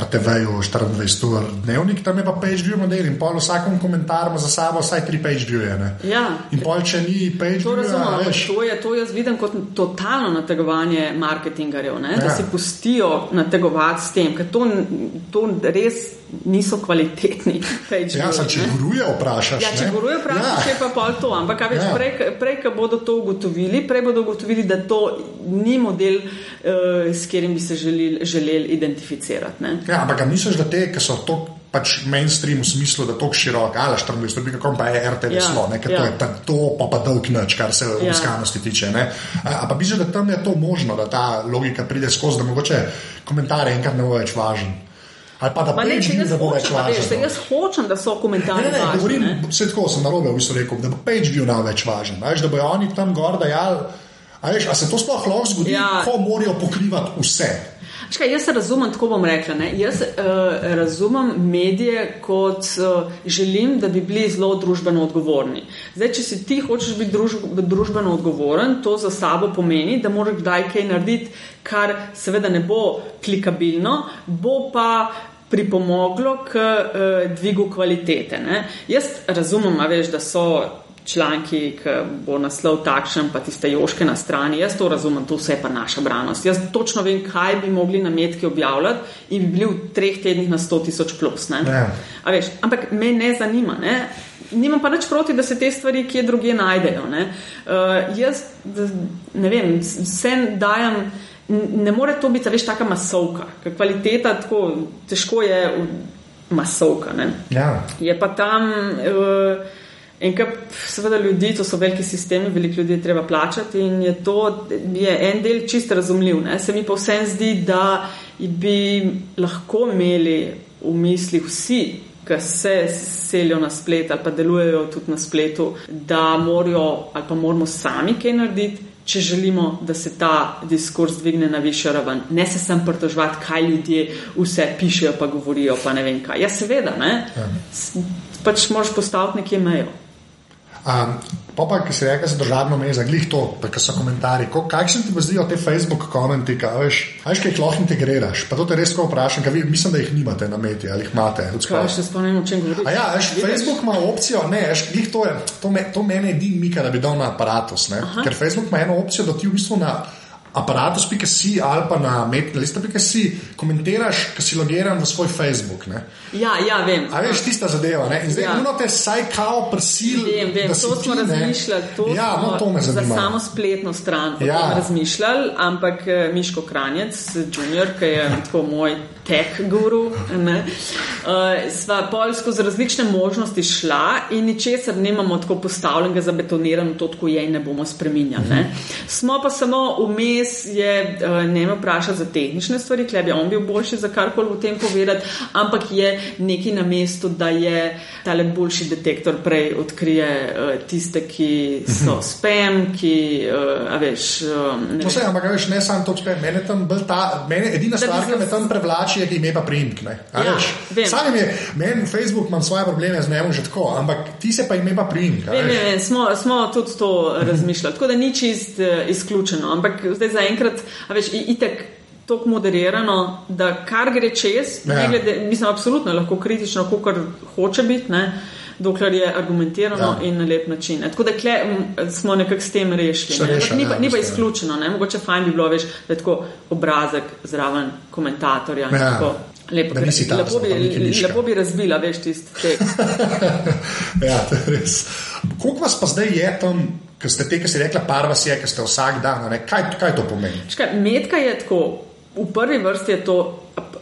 RTV-ju 24 ur dnevnik, tam je pa page view model in pol vsakom komentarju za sabo vsaj tri page view-je. Ja. In pol, če ni page view, ja, to je to jaz vidim kot totalno nategovanje marketingarjev, ne, ja. da si pustijo nategovati s tem, ker to, to res niso kvalitetni. Ja, sa, če guruje, vprašaš. Ja, če guruje, vprašaš, ja. je pa pol to. Ampak več, ja. prej, prej, ko bodo to ugotovili, prej bodo ugotovili, da to ni model, uh, s katerim bi se želeli, želeli identificirati. Ne? Ja, ampak misliš, da te, ki so to pač mainstream v smislu, da je to širok, ali 24, kako pa je RTV Ja, slo, ne, ker ja. to je ta, to pa, pa dolg noč, kar se Ja. obiskanosti tiče. Ne. A, a pa bi že, da tam je to možno, da ta logika pride skozi, da mogoče komentar enkrat ne bo več važen. Ali pa da če view jaz ne bo več važen. no. jaz hočem, da so komentarji. ne, ne, važni, govorim, ne. vse tako sem narobe v bistvu rekel, da bo page view nam več važen. Veš, da bojo oni tam gor dajali. A, veš, a se to sploh lahko zgodi, Ja. ko morajo pokrivati vse? Škaj, jaz razumem, tako bom rekla. Ne? Jaz uh, razumem medije kot uh, želim, da bi bili zelo družbeno odgovorni. Zdaj, če si ti hočeš biti druž, družbeno odgovoren, to za sabo pomeni, da moraš kdaj kaj narediti, kar seveda ne bo klikabilno, bo pa pripomoglo k uh, dvigu kvalitete. Ne? Jaz razumem, veš, da so članki, ki bo naslov takšen, pa tiste joške na strani. Jaz to razumem, to vse pa naša branost. Jaz točno vem, kaj bi mogli na metki objavljati in bi bili v treh tednih na 100 tisoč plus. Ja. Veš, ampak me ne zanima. Ne? Nimam pa nič proti, da se te stvari kje druge najdejo. Ne, uh, jaz ne vem, vse dajem. Ne more to biti, veš, taka masovka, ker kvaliteta tako težko je masovka. Ne Ja. je pa tam uh, enkrat, seveda, ljudi, to so veliki sistemi, veliko ljudi je treba plačati in je to je en del čist razumljiv. Ne? Se mi pa vsem zdi, da bi lahko imeli v mislih vsi. Ki se selijo na splet ali pa delujejo tudi na spletu, da morajo ali pa moramo sami kaj narediti, če želimo, da se ta diskurs dvigne na višjo raven. Ne se sem pritoževati, kaj ljudje vse pišejo, pa govorijo, pa ne vem kaj. Ja, seveda, ne. S- Pač moraš postaviti nekje mejo. Um, pa pa, ki si rekel za državno mejo, glih to, ki so komentarji. Ko- Kakšni ti zdijo te Facebook komenti, kaj veš, veš, kaj jih lahko integriraš? Pa to te res tako vprašam, ker vi mislim, da jih nimate na meti ali jih imate. Kaj spodaj. še spomnim, o čem govoriš? A ja, veš, Facebook ima opcijo, ne, veš, glih to, je, to, me, to mene edini mika, da bi dal na aparatus. Ne? Ker Facebook ima eno opcijo, da ti v bistvu na aparatus.si ali pa na metlista.si komentiraš, ki si logiran v svoj Facebook. Ne? Ja, ja, vem. A veš, tista zadeva. Ne? In zdaj Ja. ja. te saj kao prisil. Vem, vem, to ti, smo ne. razmišljali, to ja, smo no, to me za zanima. samo spletno stran Ja. tem razmišljali, ampak eh, Miško Kranjec, junior, ki je tako moj tech guru, ne, uh, sva pol skozi različne možnosti šla in ničesar nimamo tako postavljenega, zabetonirano, to tako je in ne bomo spreminjali. Ne. Smo pa samo vmes je uh, ne me vprašati za tehnične stvari, klej bi on bil boljši za karkoli o tem povedati, ampak je nekaj na mestu, da je tale boljši detektor prej odkrije uh, tiste, ki so spam, ki, uh, a veš, uh, ne No, vse, ampak a veš, ne samo to, če mene tam bolj ta, mene, edina stvar, ki me tam prevlači, je ime pa priimk. ne. Ja. Sam je, meni Facebook imam svoje probleme z njim že tako, ampak ti se pa ime pa priimk. Vem, vem, vem, smo, smo tudi to razmišljali, tako da ni čist uh, izključeno. Ampak zdaj zaenkrat, a veš, itek. Tako moderirano, da kar gre čez, Ja. ja. glede, mislim, absolutno lahko kritično, kot hoče biti, ne, dokler je argumentirano Ja. ja. in na lep način. Ne. Tako da kle, m, smo nekako s tem rešili. Ne. reša, Ni, ja, pa, ni pa mislim, izključeno, ne. mogoče fajn bi bilo, veš, da je tako obrazek zraven komentatorja. Ja. tako Lepo, Da bi- nisi tam, lepo, bi, miška. lepo bi razbila, veš, tisti tekst. ja, to je res. Koliko vas pa zdaj je tam, ki ste te, ki si rekla, par vas je, ki ste vsak dan, ne? kaj, kaj to pomeni? Škaj, metka je tako, v prvi vrsti je to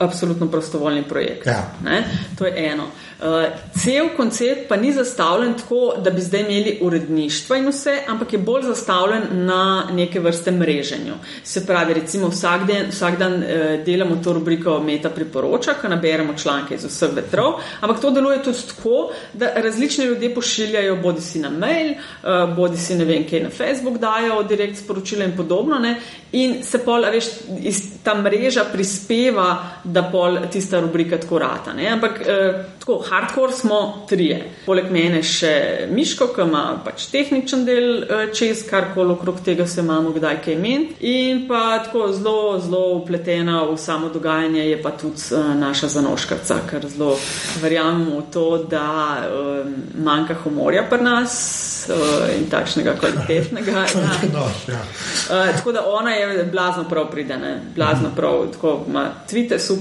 absolutno prostovoljni projekt. Ja. Ne? To je eno. Uh, cel koncept pa ni zastavljen tako, da bi zdaj imeli uredništva in vse, ampak je bolj zastavljen na neke vrste mreženju. Se pravi, recimo vsak, den, vsak dan uh, delamo to rubriko Meta priporoča, ko naberemo članke iz vseh vetrov, ampak to deluje tudi tako, da različni ljudje pošiljajo bodi si na mail, uh, bodi si ne vem, kaj na Facebook dajo, direkt sporočila in podobno. Ne? In se pol, a veš, ta mreža prispeva, da pol tista rubrika tako rata. Ne? Ampak eh, tako, hardcore smo trije. Poleg mene še Miško, ki ima pač tehničen del eh, čez, karkoli okrog tega se imamo kdaj kaj meniti. In pa tako zelo, zelo upletena v samo dogajanje je pa tudi eh, naša zanoškarca, ker zelo verjamemo v to, da eh, manjka humorja pri nas eh, in takšnega kvalitetnega. Ja. No, ja. Uh, tako da ona je blazno prav pridena, blazno prav. Tako ima tvite super,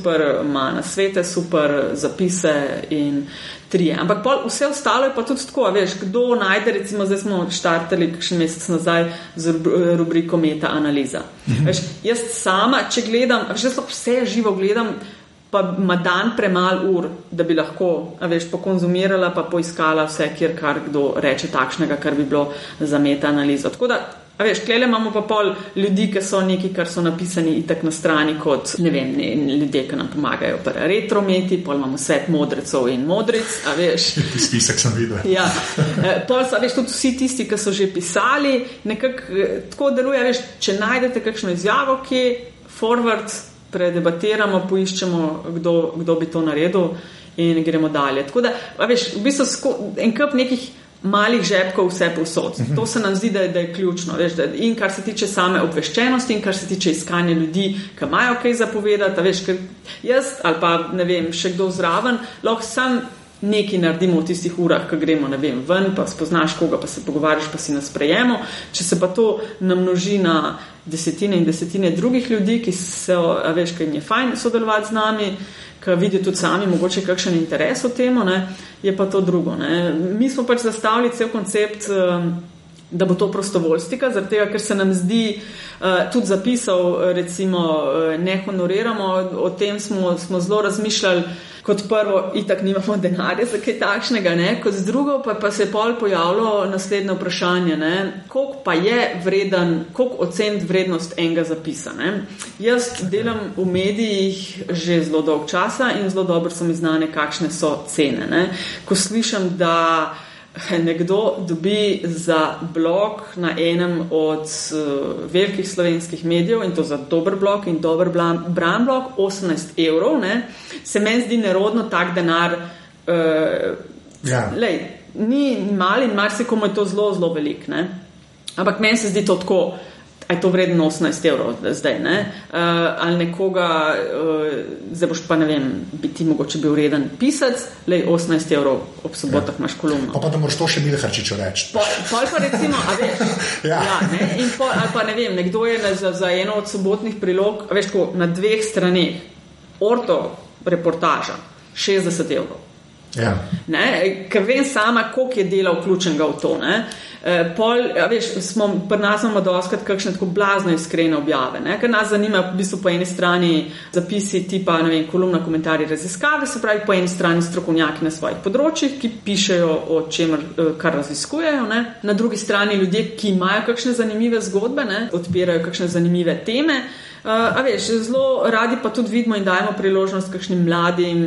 ima na svete super, zapise in trije. Ampak pol, vse ostalo je pa tudi tako, veš, kdo najde, recimo zdaj smo štartali kakšen mesec nazaj z rub- rubriko meta analiza. Veš, jaz sama, če gledam, jaz lahko vse živo gledam. pa ima dan premalo ur, da bi lahko, veš, pokonzumirala, pa poiskala vse, kjer kar kdo reče takšnega, kar bi bilo za meta analizo. Tako da, a veš, klele imamo pa pol ljudi, ki so neki, kar so napisani itak na strani kot, ne vem, ne, ljudje, ki nam pomagajo pri retrometi, pol imamo svet modrecov in modric, a veš. Spisek sem videl. Ja, Eh, pol so, veš, tudi vsi tisti, ki so že pisali, nekako eh, tako deluje, veš, če najdete kakšno izjavo, ki je forward, predebatiramo, poiščemo, kdo, kdo bi to naredil in gremo dalje. Tako da, veš, v bistvu en kup nekih malih žepkov vse povsod. To se nam zdi, da je, da je ključno. Veš, da, in kar se tiče same obveščenosti, in kar se tiče iskanja ljudi, ki imajo kaj zapovedati, veš, ker jaz ali pa ne vem, še kdo zraven, lahko sam nekaj naredimo v tistih urah, ko gremo vem, ven, pa spoznaš koga, pa se pogovarjaš, pa si na sprejemu. Če se pa to namnoži na desetine in desetine drugih ljudi, ki so, a veš, kaj jim je fajn sodelovati z nami, ki vidijo tudi sami mogoče kakšen interes v tem, je pa to drugo. Ne. Mi smo pač zastavili cel koncept. Um, da bo to prostovoljstika, zaradi tega, ker se nam zdi, uh, tudi zapisal, recimo, uh, ne honoriramo, o tem smo, smo zelo razmišljali. Kot prvo, itak nimamo denarja za kaj takšnega, ne? kot drugo pa, pa se je pol pojavilo naslednje vprašanje, koliko pa je vreden, koliko oceniti vrednost enega zapisa. Ne? Jaz delam v medijih že zelo dolg časa in zelo dobro so mi znane, kakšne so cene. Ne? Ko slišim, da nekdo dobi za blog na enem od uh, velikih slovenskih medijev in to za dober blog in dober bran blog 18 evrov, ne, se meni zdi nerodno tak denar. Uh, ja. lej, ni mali in marsikomu je to zelo, zelo velik. Ne. Ampak meni se zdi to tako je to vredno 18 evrov zdaj, ne? uh, ali nekoga, uh, zdaj boš pa ne vem, bi ti mogoče bil reden pisec, le 18 evrov ob sobotah ja. imaš kolumno. Pa, pa da moraš to še Milharčiču reči. Pol pa recimo, a veš, ja. Ja, ne? In pol, ali pa ne vem, nekdo je za, za eno od sobotnih prilog, veš, tako, na dveh straneh, orto reportaža, 60 evrov. Ja. Ker vem sama, koliko je dela vključenega v to. Ne? Eh, pol, ja, veš, smo, pri nas imamo doskrat kakšne tako blazno iskrene objave, ne? ker nas zanima v bistvu po eni strani zapisi tipa, ne vem, kolumna, komentarji, raziskave, se pravi po eni strani strokovnjaki na svojih področjih, ki pišejo o čemer, eh, kar raziskujejo, ne? na drugi strani ljudje, ki imajo kakšne zanimive zgodbe, ne? odpirajo kakšne zanimive teme. Uh, a veš, zelo radi pa tudi vidimo in dajemo priložnost kakšnim mladim,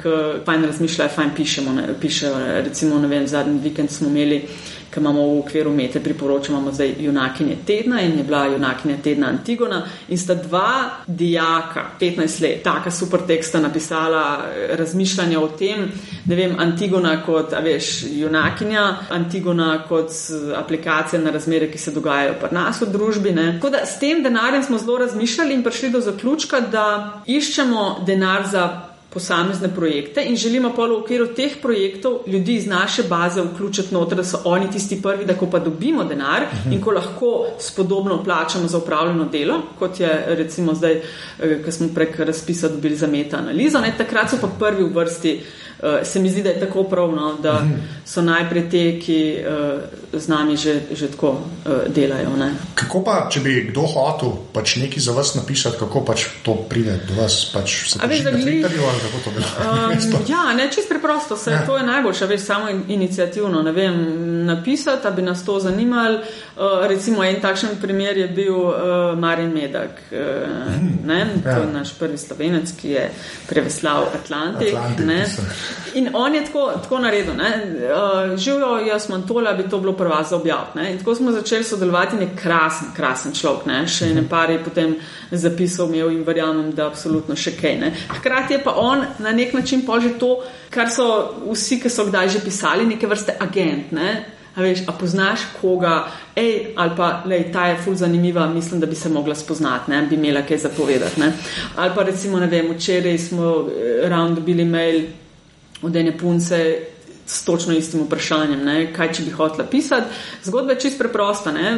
ki fajn razmišljajo, fajn pišemo, ne, pišejo. Recimo, ne vem, zadnji vikend smo imeli uh, ki imamo v okviru Mete, priporočamo zdaj junakinje tedna in je bila junakinja tedna Antigona. In sta dva dijaka, 15 let, taka super teksta napisala, razmišljanja o tem, ne vem, Antigona kot, a veš, junakinja, Antigona kot aplikacija na razmere, ki se dogajajo pri nas v družbi. Ne. Tako da s tem denarjem smo zelo razmišljali in prišli do zaključka, da iščemo denar za posamezne projekte in želimo pa v okviru teh projektov ljudi iz naše baze vključiti noter, da so oni tisti prvi, da ko pa dobimo denar in ko lahko spodobno plačamo za upravljeno delo, kot je recimo zdaj, eh, ko smo prek razpisa dobili za meta analizo, ne, takrat so pa prvi v vrsti uh, se mi zdi, da je tako pravno, da mhm. so najprej te, ki uh, z nami že, že tako uh, delajo. Ne. Kako pa, če bi kdo hotel pač nekaj za vas napisati, kako pač to pride do vas? Pač A veš, da gli... um, ja, ne, čist preprosto, vse ja. to je najboljše, veš, samo inicijativno, ne vem, napisati, da bi nas to zanimalo. Uh, recimo en takšen primer je bil uh, Marin Medak, uh, mm, ne, ja. to je naš prvi slovenec, ki je preveslal Atlantik. Atlantik In on je tako, tako naredil. Uh, Živijo, jaz sem tole, bi to bilo prva za objavljanje. In tako smo začeli sodelovati, nek krasen, krasen človek, ne? še ne par je potem zapisal imel in verjamem, da absolutno še kaj. Ne? Hkrati je pa on na nek način požil to, kar so vsi, ki so kdaj že pisali, neke vrste agent. Ne? A, veš, a poznaš koga, ej, ali pa lej, ta je ful zanimiva, mislim, da bi se mogla spoznati, ne, bi imela kaj zapovedati. Ne. Ali pa recimo, ne vem, včeraj smo eh, ravno dobili mail od ene punce s točno istim vprašanjem, ne, kaj če bi hotela pisati. Zgodba je čist preprosta. Ne.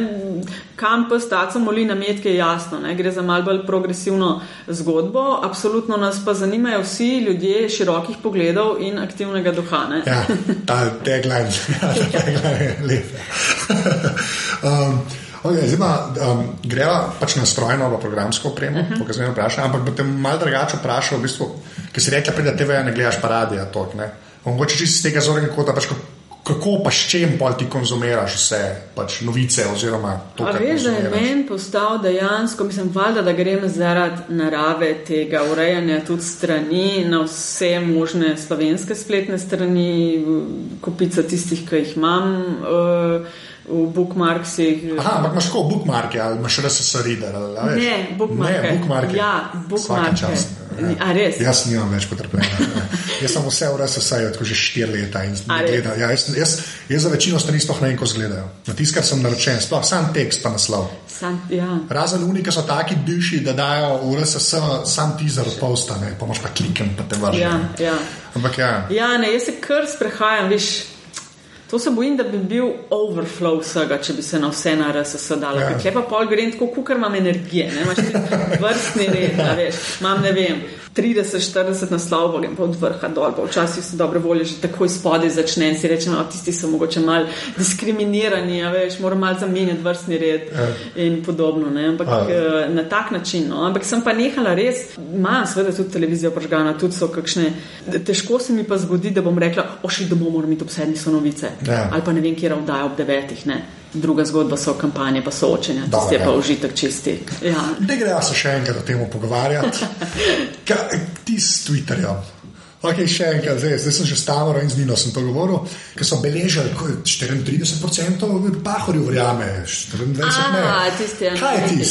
Kam pa staca moli na metke je jasno. Ne. Gre za mal bolj progresivno zgodbo. Absolutno nas pa zanimajo vsi ljudje širokih pogledov in aktivnega duha. Ne. Ja, ta tagline, ta tagline je lepa. um, Okay, zdaj, um, greva pač na strojno ali programsko opremo, uh -huh. to, kar sem vprašal, ampak boste malo drugače vprašal, v bistvu, ker si rekla, da TV ne gledaš pa radija. Mogoče čisto iz tega zornega kota, pač, kako pa s čim pa ti konzumiraš vse pač, novice. Oziroma, to, veš, da je meni postal dejansko, mislim, valjda, da grem zaradi narave tega urejanja tudi strani na vse možne slovenske spletne strani, kupica tistih, ki jih imam. Uh, v bookmarksih. Aha, ampak imaš tako bookmarke ali imaš res vse reader? Ne, bookmarke. Ne, bookmarke. Ja, bookmarke. A res? Jaz nimam več potrpljenja. jaz sem vse v vse od že štiri leta in gledam. Ja, jaz, jaz, jaz za večino strani sploh ne vem, ko zgledajo. Na tiskar sem naročen, sploh sam tekst pa naslov. Sam, ja. Razen unika so taki bivši, da dajo v res vse sam teaser od posta, ne, pa moš pa klikam, pa te vrnem. Ja, ja. Ampak ja. Ja, ne, jaz se kar sprehajam, veš. To se bojim, da bi bil overflow vsega, če bi se na vse na RSS dalo. Ja. Ker pa pol grem tako, ker imam energije, ne imaš vrstni red, da veš, imam ne vem. 30-40 naslovov, pa od vrha dol, pa včasih so dobre volje, že takoj spodaj začne in si reče, no, tisti so mogoče mal diskriminirani, a veš, moram mal zamenjati vrstni red ja. in podobno, ne, ampak a. Eh, na tak način, no, ampak sem pa nehala res, imam seveda tudi televizijo požgana, tudi so kakšne, težko se mi pa zgodi, da bom rekla, ošli domov, moram iti ob sedmi so novice, ja. ali pa ne vem, kje ravdajo ob devetih, ne. Druga zgodba so kampanje, pa soočenja, ti je pa užitek čisti. Ja. Ne gre se še enkrat o tem pogovarjati. ti s Twitterjem. Okay, še enkrat, zdaj, zdaj sem že stavil in z Nino sem to govoril, ker so beležili 34%, pa hori verjame, 24%. Ah, tisti, ja. Kaj je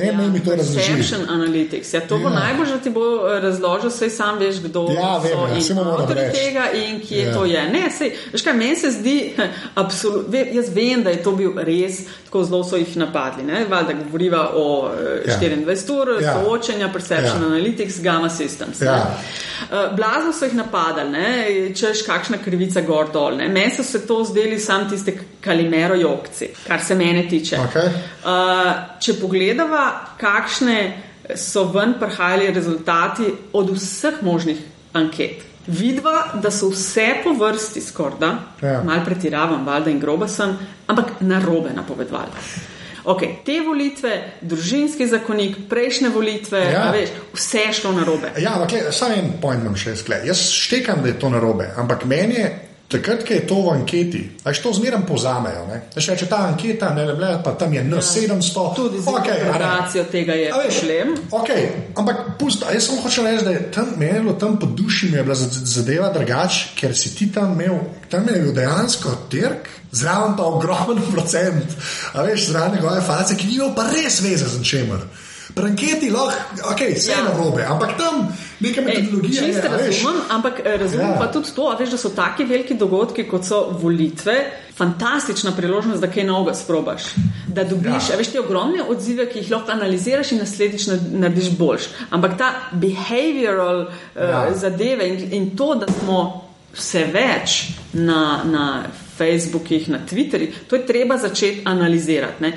tisti? Ja, mi to razložimo. Analytics. Ja, to ja. bo najbolj, da ti bo eh, razložil, saj sam veš, kdo ja, vem, so ja, avtori tega in kje ja. to je. Ne, sej, veš kaj, meni se zdi, absolut, jaz vem, da je to bil res, tako zelo so jih napadli. Valjda govoriva o eh, ja. 24 ur, ja. soočenja, perception ja. analytics, gamma systems. Ja. Uh, blazno so jih napadali, ne? češ kakšna krivica gor dol. Meni so se to zdeli sam tiste kalimero jokci, kar se mene tiče. Okay. Uh, če pogledava, kakšne so ven prihajali rezultati od vseh možnih anket. Vidva, da so vse po vrsti skorda, ja. malo pretiravam, valjda in groba sem, ampak narobe napovedovali. Okay, te volitve, družinski zakonik, prejšnje volitve, ja. veš, vse je šlo na robe. Ja, ampak samo en pojem imam še skle. Jaz štekam, da je to na robe, ampak meni je. Takrat, ko je to v anketi, aj to zmeraj povzamejo. Če je ta anketa, ne le, pa tam je N700, ja. tudi za okay, generacijo tega je šlem. Okay, ampak pusto, jaz sem hočel reči, da je tam menilo, tam po duši mi je bila zadeva drugačija, ker si ti tam imel, tam je bil dejansko trg zraven pa ogromen procent, a veš, zraven njegove face, ki nimajo pa res veze z čemer. Pranketi lahko, ok, vse ja. na robe, ampak tam neka metodologija. Čisto razumem, ampak eh, razumem ja. pa tudi to, veš, da so taki veliki dogodki, kot so volitve, fantastična priložnost, da kaj novega sprobaš. Da dobiš, ja. veš, te ogromne odzive, ki jih lahko analiziraš in naslednjič narediš boljš. Ampak ta behavioral uh, ja. zadeve in, in to, da smo vse več na. na Facebookih, na Twitterjih, to je treba začeti analizirati. Ne?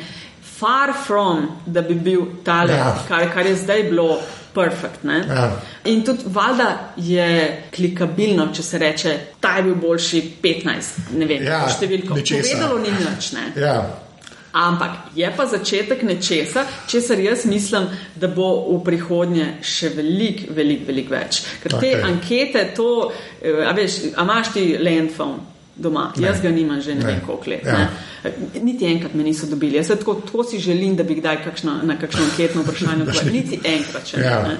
Far from, da bi bil tale, ja. kar, kar je zdaj bilo. Perfect, ja. In tudi valjda je klikabilno, če se reče, ta je bil boljši 15, ne vem, ja, številko. Povedalo ni nič. Ja. Ampak je pa začetek nečesa, česar jaz mislim, da bo v prihodnje še veliko, veliko, veliko več. Ker okay. te ankete, to, eh, a veš, a imaš ti landphone doma. Ne. Jaz ga nimam že ne, ne. vem koliko let. Ja. Niti enkrat me niso dobili. Jaz tako, tako si želim, da bi kdaj kakšno, na kakšno anketno vprašanje odgovoril. Niti enkrat še ja. ne.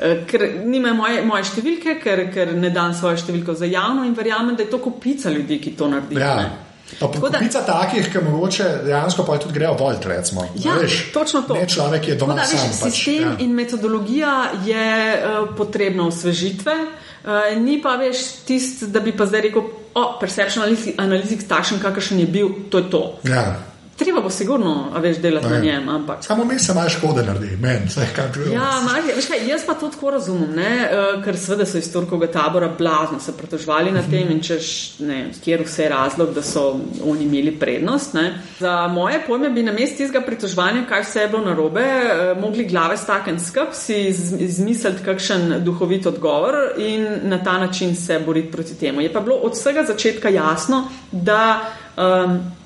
Eh, ker nimajo moje, moje številke, ker, ker ne dam svojo številko za javno in verjamem, da je to kupica ljudi, ki to naredijo. Ja. Kupica takih, ki mogoče dejansko pa tudi grejo volt, recimo. Ja, veš, točno to. Ne človek je doma. Da, veš, pač, sistem ja. in metodologija je uh, potrebna osvežitve. Uh, ni pa več tisti, da bi pa zdaj rekel, o, perception analytics takšen, kakršen je bil, to je to. Ja. Treba bo sigurno, a veš, delati na njem. Ampak. Samo mi se malo škode naredi, meni se kaj čuje. Ja, veš kaj, jaz pa to tako razumem, ne? Eh, ker seveda so iz Turkovega tabora blazno se pretožvali na tem in češ, ne, kjer vse je razlog, da so oni imeli prednost. Ne? Za moje pojme bi na mestu tistega pritožvanja, kaj vse je bilo narobe, eh, mogli glave staken skup, si izmisliti kakšen duhovit odgovor in na ta način se boriti proti temu. Je pa bilo od vsega začetka jasno, da um,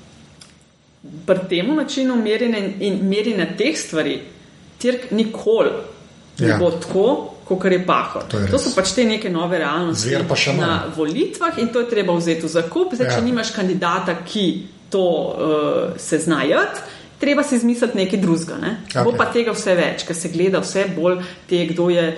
pri tem načinu merjenja in merjenja teh stvari, tirk nikoli ne Ja. bo tako, kot je pahor. To je To res. so pač te neke nove realnosti na volitvah in to je treba vzeti v zakup. Zdaj, Ja. če nimaš kandidata, ki to uh, se znajati. Treba si izmisliti nekaj drugega. Ne? Okay. Bo pa tega vse več, ker se gleda vse bolj te, kdo je.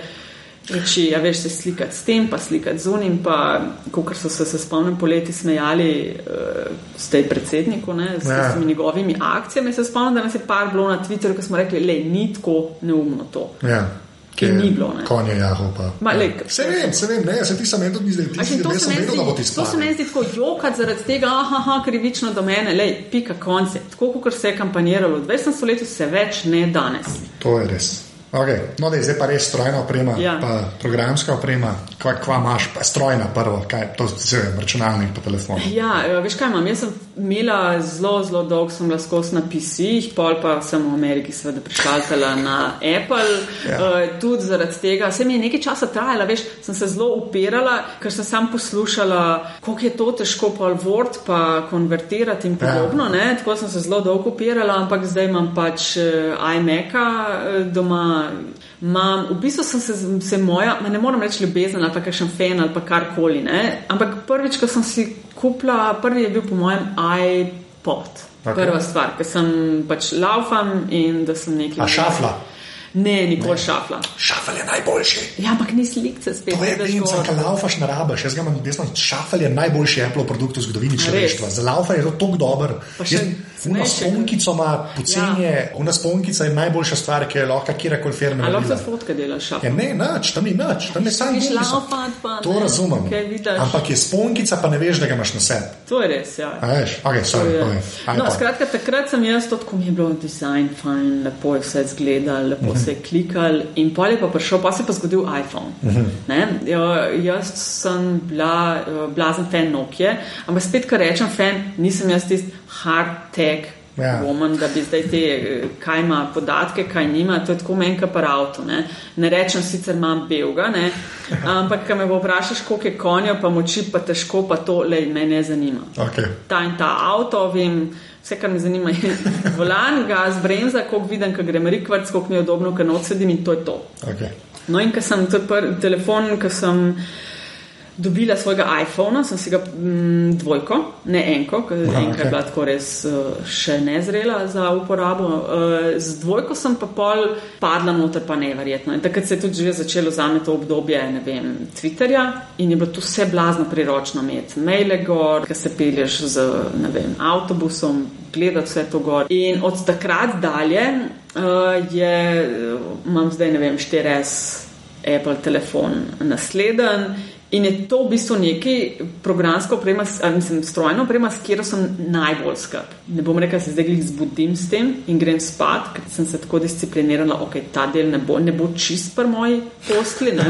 Reči, ja, veš, se slikati s tem, pa slikati z unim. Pa, kot so se, se spomnim, poleti smejali uh, s tem predsednikom, ne, s Ja. ja. temi njegovimi akcijami. Se spomnim, da nas je par bilo na Twitterju, ko smo rekli, da ni tako neumno to. Ja. Ki ni bilo, ne. Konje jaho pa. Ma, lej, Vse vem, vse vem, ne, se ti sem tudi zdaj, ti A si, še to ne se sem vedel, da bo ti zdi, to se meni zdi tako jokati zaradi tega, aha, krivično do mene, lej, pika konce. Tako kot se je kampaniralo v 20. stoletju, se več ne danes. To je res. Okay. No, dej, zdaj pa res strojna oprema, Ja. pa programska oprema. Kva, kva imaš, pa strojna prvo, kaj, to se je računalnik pa telefon. Ja, eh, veš kaj imam? Jaz sem imela zelo, zelo dolgo, sem bila skozi na PC-jih, pol pa sem v Ameriki seveda prišaltala na Apple. Ja. Uh, tudi zaradi tega, se mi je nekaj časa trajalo, veš, sem se zelo upirala, ker sem sam poslušala, kako je to težko pa Word pa konvertirati in podobno. Ja. Tako sem se zelo dolgo upirala, ampak zdaj imam pač uh, iMac-a uh, doma. Mam, v bistvu sem se, se moja, ne morem reči ljubezen ali pa kakšen fan ali pa karkoli, ne? ampak prvič, ko sem si kupila, prvi je bil po mojem iPod. Ok. Okay. Prva stvar, ker sem pač laufam in da sem nekaj. A šafla? Ne, nikoli šafla. Šafel je najboljši. Ja, ampak ni slikce spet. To je pinca, gor. ki laufaš na rabaš. Jaz ga imam, jaz imam šafel je najboljši Apple produkt v zgodovini človeštva. Za laufanje je to tako dober. Una cenejši. sponkico ima poceni, ja. una sponkica je najboljša stvar, ki je lahko kjerkoli firma. A lahko tudi fotke delaš Ja, ne, nič, tam ni nič, tam je samo pa To ne, razumem. Ampak je sponkica, pa ne veš, da ga imaš na sebi. To je res, ja. A veš, ok, To sorry, je. povej. No, skratka, takrat sem jaz to, ko mi je bilo dizajn fajn, lepo je vse izgledal, lepo Mhm. Se je klikal in pol je pa prišel, pa se je pa zgodil iPhone. Mhm. Ne? Ja, jaz sem bila uh, blazen fan Nokia, ampak spet, kar rečem fan, nisem jaz tisti hard tech. Ja. Woman, da bi zdaj te, eh, kaj ima podatke, kaj nima, to je tako menjka par avto. Ne, ne rečem sicer imam belga, ne, ampak ko me bo vprašaš, koliko je konja, pa moči, pa težko, pa to le me ne zanima Okay. ta in ta avto, vem, vse, kar me zanima, je volan, gas, bremza, koliko vidim, ko grem rikvrc, koliko mi je udobno, ker noč sedim in to je to. Okay. No in ko sem to prvi telefon, ko sem dobila svojega iPhona, sem si ga mm, dvojko, ne enko, ker Aha, enka okej. je bila tako res uh, še nezrela za uporabo. Uh, z dvojko sem pa pol padla noter, pa neverjetno. In takrat se je tudi že začelo za me to obdobje, ne vem, Twitterja in je bilo tu vse blazno priročno imeti. Maile gor, ki se pelješ z, ne vem, avtobusom, gledati vse to gor. In od takrat dalje uh, je, imam zdaj, ne vem, 4S Apple telefon nasleden. In je to v bistvu neki programska oprema, mislim, strojna oprema, s katero sem najbolj skrb. Ne bom rekel, da se zdaj glih zbudim s tem in grem spat, ker sem se tako disciplinirala, ok, ta del ne bo, ne bo čist pri moji posli.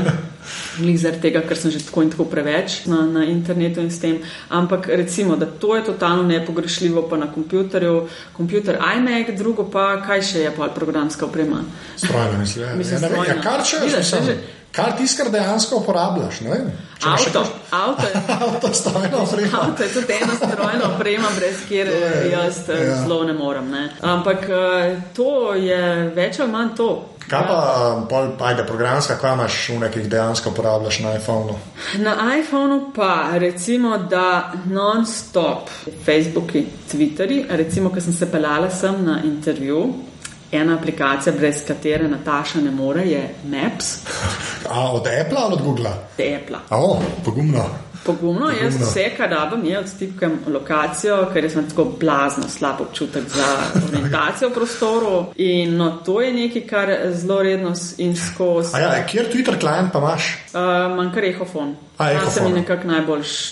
Glih zaradi tega, ker sem že tako in tako preveč na, na internetu in s tem. Ampak recimo, da to je totalno nepogrešljivo pa na kompjuterju, kompjuter iMac, drugo pa kaj še je pa programska oprema. Strojno mislim. Ja, Mislim, ja, ne vem, ja, kar če Vidiš, kar tiskar dejansko uporabljaš. Avto, kakšno- avto je. Avto strojno oprema. Avto je tudi ena strojna oprema, brez kjer To je, jaz eh, ja. zelo ne morem. Ne. Ampak eh, to je več ali manj to. Kaj pa, um, pol, ajde, programska, kaj imaš v nekih dejansko uporabljaš na iPhonu? Na iPhonu pa recimo, da non-stop Facebooki, Twitteri, recimo, ko sem se pelala sem na intervju, ena aplikacija, brez katere Nataša ne more, je Maps, A, od Apple ali od Google? Apple. A, o, pogumno. Pogumno, jaz Pogumno. vse, kar rabim, je odstipkam lokacijo, ker imam tako blazno slab občutek za orientacijo v prostoru. In no, to je nekaj, kar zelo redno in skozi. Ja, kjer Twitter klient pa imaš? Uh, Manj kar ehofon. A, Ta se mi nekako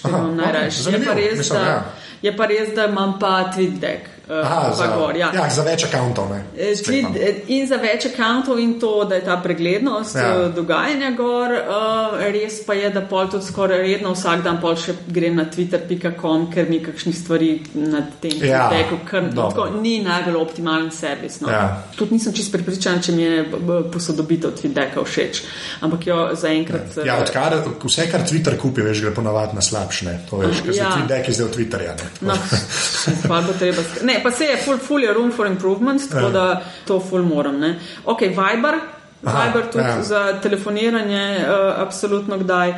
imam najrajši. Je, pa res, da- ja. je pa res, da imam pa TweetDeck. Uh, Aha, za, gor, ja. ja, za več akantov. Eh, eh, in za več akantov, in to, da je ta preglednost Ja. ja. dogajanja gor. Uh, res pa je, da pol tudi skoraj redno vsak dan pol še grem na twitter.com, ker mi kakšnih stvari na tem Ja, feedbacku, ker dobro. tako, ni najbolj optimalen servis. No. Ja. Tudi nisem čist pripričan, če mi je posodobitev tweetbacka všeč. Ampak jo zaenkrat. Ja, eh, odkar, vse, kar Twitter kupi, veš, gre ponavadi na slabšne. To veš, ker Ja. se ti deki zdaj v Twitterja. Ne. No, pa bo treba. Ne, Ne, pa se je full, full je room for improvement, tako Ja. da to full moram. Ne. Ok, Viber. Aha, Viber tudi ja. za telefoniranje, uh, absolutno kdaj.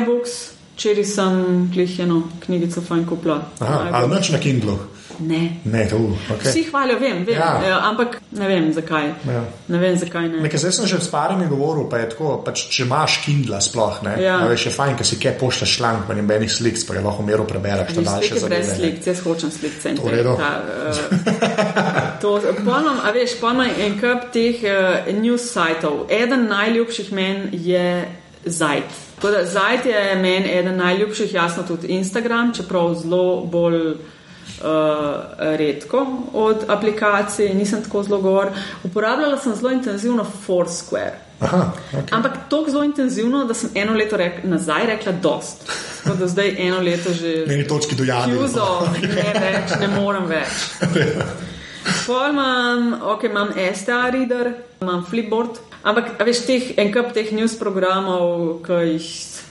iBooks, včeraj sem klih eno knjigico fajn kupila. Aha, ali noč na Kindlu. Ne. Ne, to, okay. Vsi hvalijo, vem, vem Ja. ja. ampak ne vem zakaj. Ja. Ne vem zakaj ne. Nekaj zdaj sem že s parimi govoril, pa je tako, pač, če imaš Kindla sploh, ne, Ja. a veš, je fajn, ker si kaj pošljaš članek, pa nobenih slik, pa ga lahko mero prebereš, Viš, daljše brez zadeve. ne. slik, jaz hočem V redu. ta, eh, to- Pojmam, a veš, pojmam en kup teh uh, news sajtov. Eden najljubših men je Zajt. Tako da Zajt je meni eden najljubših, jasno tudi Instagram, čeprav zelo bolj. Uh, redko od aplikacij, nisem tako zelo gor. Uporabljala sem zelo intenzivno Foursquare. Aha, okay. Ampak tako zelo intenzivno, da sem eno leto rek, nazaj rekla dost. Tako da zdaj eno leto že. Na eni točki dojadi. Fjuzo, ne več, ne morem več. Pol imam, ok, imam STA reader, imam Flipboard, ampak a veš teh, en kup teh news programov, ki jih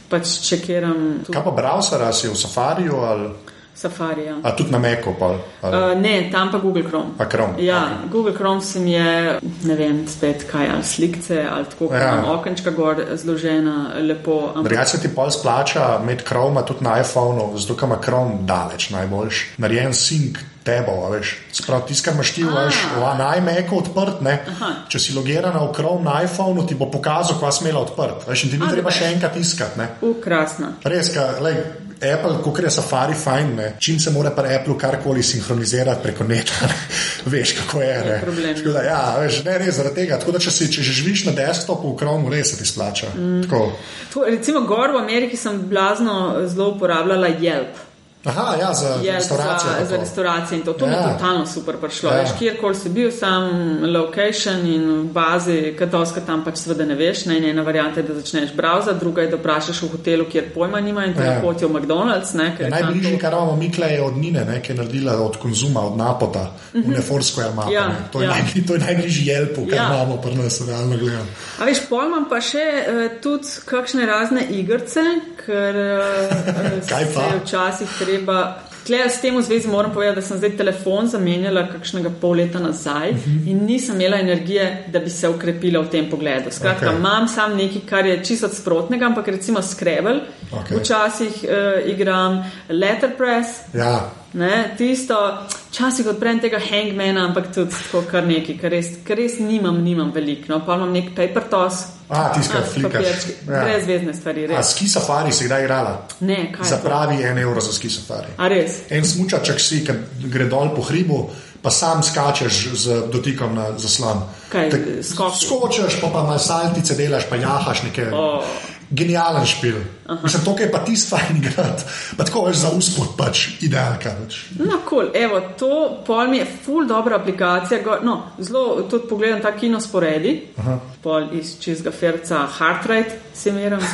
pač čekiram tu Kaj pa browsera si v Safariju ali Safarija. a tudi na Meku? Pa, Uh, ne, tam pa Google Chrome. A Chrome, Ja, ok. okay. Google Chrome se mi je, ne vem, spet kaj, ali slikce, ali tako, Ja. ja. okenčka gor zložena, lepo. Ampak Drugače ti pol splača imeti Chrome tudi na iPhonu, zato ima Chrome daleč najboljš. Narejen sync tebov, a veš. Sprav tiskar imaš ti, veš, na iMacu odprt, ne. Aha. Če si logirana v Chrome na iPhonu, ti bo pokazal, kva smela odprt. Veš, in ti ni A, treba še enkrat iskati, ne. ukrasna. Res, ka, lej, Apple, ko je Safari fajn, ne, čim se mora pri Apple karkoli sinhronizirati preko neta, ne, veš, kako je. Ne. Tako Da, ja, veš, ne, res zaradi tega. Tako da, če, si, če že živiš na desktopu v Chromu, res se ti splača. Mm. To, recimo, gor v Ameriki sem blazno zelo uporabljala Yelp. Aha, ja, za Yelp restauracijo. za, za to. restauracije in to. To ja. mi Ja. je totalno super prišlo. Ja. Ja. Kjerkoli si bil, sam location in v bazi, kadoska tam pač seveda ne veš. Ne, in ena varianta je, da začneš browsati, druga je, da vprašaš v hotelu, kjer pojma nima in te Ja. ja. potijo v McDonald's. Ne, Ja, je tam najbližji, to- kar imamo Mikla, je od Nine, ne, ki je naredila od konzuma, od Napota, mm -hmm. v Neforsquare mape. Ja, ne. to, je ja. najbli, to je najbližji Jelpu, kar Ja. imamo pri nas, realno gledano. A veš, pol imam pa še uh, tudi kakšne razne igrice, ker uh, se je včasih treba. Tle, s tem v zvezi moram povedati, da sem zdaj telefon zamenjala kakšnega pol leta nazaj uh Mhm. -huh. in nisem imela energije, da bi se ukrepila v tem pogledu. Skratka, okay. imam sam nekaj, kar je čisto sprotnega, ampak recimo Scrabble, Okej. včasih uh, igram Letterpress. Ja, Ne, tisto, včasih odprem tega hangmana, ampak tudi tako kar nekaj, kar res, kar res nimam, nimam veliko. No, pa imam nek paper toss. A, flikaš. papirčki. Ja. Brezvezne stvari, a res. ski safari si kdaj igrala? Ne, kaj? Zapravi en evro za ski safari. A res? En smučaček si, ki gre dol po hribu, pa sam skačeš z dotikom na zaslon. Kaj, Tak, skoki? skočiš, pa pa malo saltice delaš, pa jahaš nekaj. O. Genialen špil. Mislim, to je pa tisti fajn igrati. Pa tako veš za uspod, pač idealka. Pač. No, cool. Evo, to pol mi je full dobra aplikacija. Go, no, zelo tudi pogledam ta kino sporedi. Pol iz čizga ferca Heart Rate si meram.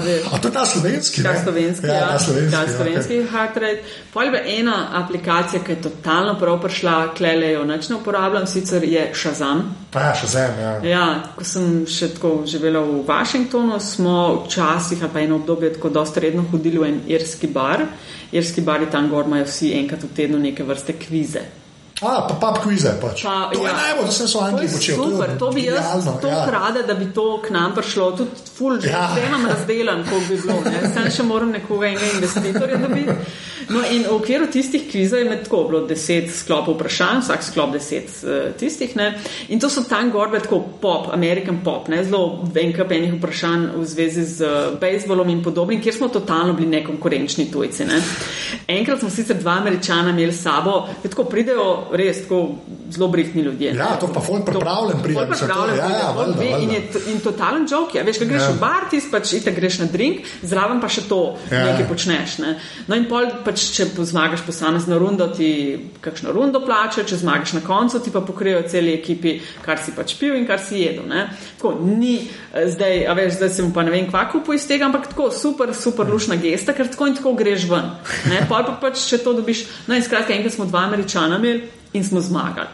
A. A to je ta slovenski? Ta slovenski, ja. ja, Ta slovenski, ta ja, slovenski okej. heart rate. Pol je ena aplikacija, ki je totalno prav prišla, klelejo, nič ne uporabljam, sicer je Shazam. Pa ja, še zem, ja. Ja, ko sem še tako živela v Washingtonu, smo včasih ali pa eno obdobje tako dosta redno hodili v en irski bar. Irski bari tam gor imajo vsi enkrat v tednu neke vrste kvize. A, pa pub kvize pač. Pa, to je ja. najbolj, da sem se v To Angliji je počel. super, to bi jaz genialno, to ja. rada, da bi to k nam prišlo, tudi ful, že ja. imam razdelan, koliko bi bilo, ne? Sam še moram nekoga enega investitorja dobiti. No in v okviru tistih kvizov je med tako bilo deset sklopov vprašanj, vsak sklop deset uh, tistih, ne? In to so tam gorbe tako pop, American pop, ne? Zelo venkap enih vprašanj v zvezi z uh, bejzbolom in podobnim, kjer smo totalno bili nekonkurenčni tujci, ne? Enkrat smo sicer dva američana imeli sabo, tako pridejo res tako zelo brihtni ljudje. Ja, to pa folk pripravljen pride, pripravljen ja, ja, valjda, ve In je in totalen joke. Ja. Veš, ko greš Ja. ja. v bar, ti pač itek greš na drink, zraven pa še to Ja. ja. nekaj počneš. Ne. No in pol, pač, če zmagaš posamezno rundo, ti kakšno rundo plačajo, če zmagaš na koncu, ti pa pokrijejo celi ekipi, kar si pač pil in kar si jedel. Ne. Tako ni eh, zdaj, a veš, zdaj sem pa ne vem, kva kupu iz tega, ampak tako super, super lušna gesta, ker tako in tako greš ven. Ne. Pol pa pač, če to dobiš. No in skratka, enkrat smo dva američana imeli in smo zmagali.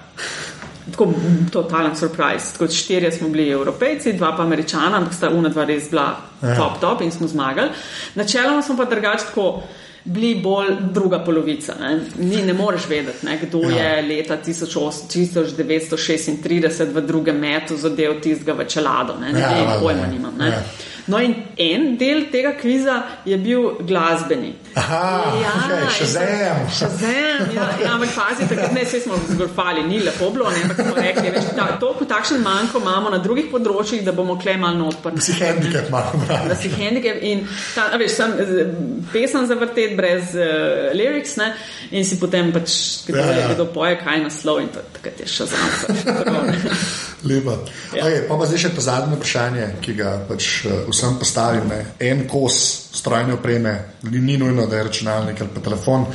Tako totalen surprise. Tako štirje smo bili evropejci, dva pa američana, ampak sta una dva res bila Ja. top, top in smo zmagali. Načeloma smo pa drugače tako. Bili bolj druga polovica. Ne, Ni, ne moreš vedeti, ne, kdo ja. je leta 1800, 1936 v drugem metu zadev tistega v čelado. Ne, ne Ja, vem, valjda, pojma ja. nimam. Ne. Ja. No, in en del tega kviza je bil glasbeni. Aha, okej, Shazam. Shazam, ja, ja, ampak pazi, takrat ne vse smo zgorfali, ni lepo bilo, ne, ampak smo rekli, veš, ta, toliko takšen manjko imamo na drugih področjih, da bomo klej malo odprli. Si handicap malo Da brali. si handicap in ta, a veš, sam z- pesem zavrtet brez uh, lyrics, ne, in si potem pač, kdo, Ja, ja, ja. ja. kdo poje, kaj naslov in to, takrat je še zanimivo. Lepo. Ja. Okay, pa pa zdaj še to zadnje vprašanje, ki ga pač eh, vsem postavim. Ne. En kos strojne opreme, ni, ni nujno, da je računalnik ali pa telefon,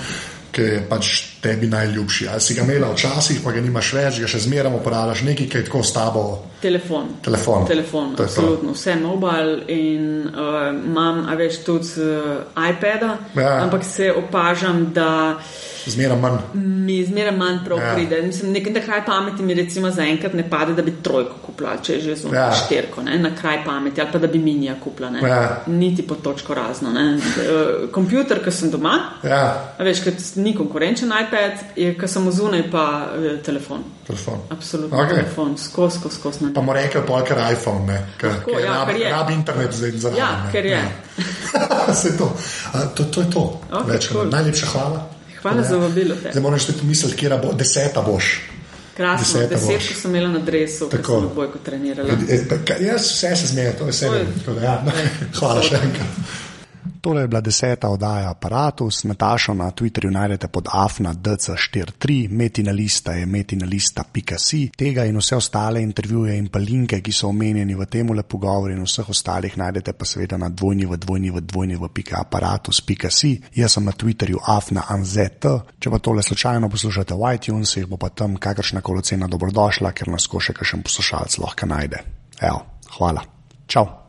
ki je pač tebi najljubši. Ali si ga imela včasih, pa ga nimaš več, ga še zmeraj uporabljaš, nekaj, ki je tako s tabo. Telefon. Telefon. Telefon, To je to. absolutno. Vse mobile in uh, imam, a veš, tudi uh, iPada, Ja. ampak se opažam, da Zmeraj manj. mi zmeraj manj prav Ja. ja. pride. Mislim, nekaj na kraj pameti mi recimo zaenkrat ne pade, da bi trojko kupila, če je že zelo Ja. ja. šterko, ne, na kraj pameti, ali pa da bi minija kupila, ne. Ja. niti pod točko razno. ne. Eh, Kompjuter, ki sem doma, Ja, veš, ker ni konkurenčen iPad, je, ki sem zunaj, pa eh, telefon. telefon. Absolutno okay. telefon, skozi, skozi, skozi. Pa mu rekel, polkar iPhone, ne, ker Lahko, ker ja, rab, ker je. rab internet zdaj za Ja, ker je. Vse to. A, to. To je to. Okej, Več, cool. Najlepša hvala. Hvala za vabilo. te. Zdaj moraš tudi misliti, kje bo deseta boš. Krasno, Deseta deset, ko sem imela na ko Tako. sem bojko trenirala. E, kaj- Jaz vse se zmedim, to je vse. Da Ja. Hvala še enkrat. Tole je bila deseta oddaja Apparatus. Natašo na Twitterju najdete pod afna.dc43, metina lista je metinalista.si. Tega in vse ostale intervjuje in pa linke, ki so omenjeni v tem pogovoru in vseh ostalih najdete pa seveda na dvojni v dvojni v dvojni v pika aparatus.si. Jaz sem na Twitterju afna.anzet. Če pa tole slučajno poslušate v iTunesih, bo pa tam kakršna koli cena dobrodošla, ker nas ko še kakšen poslušalec lahko najde. Evo, hvala. Čau!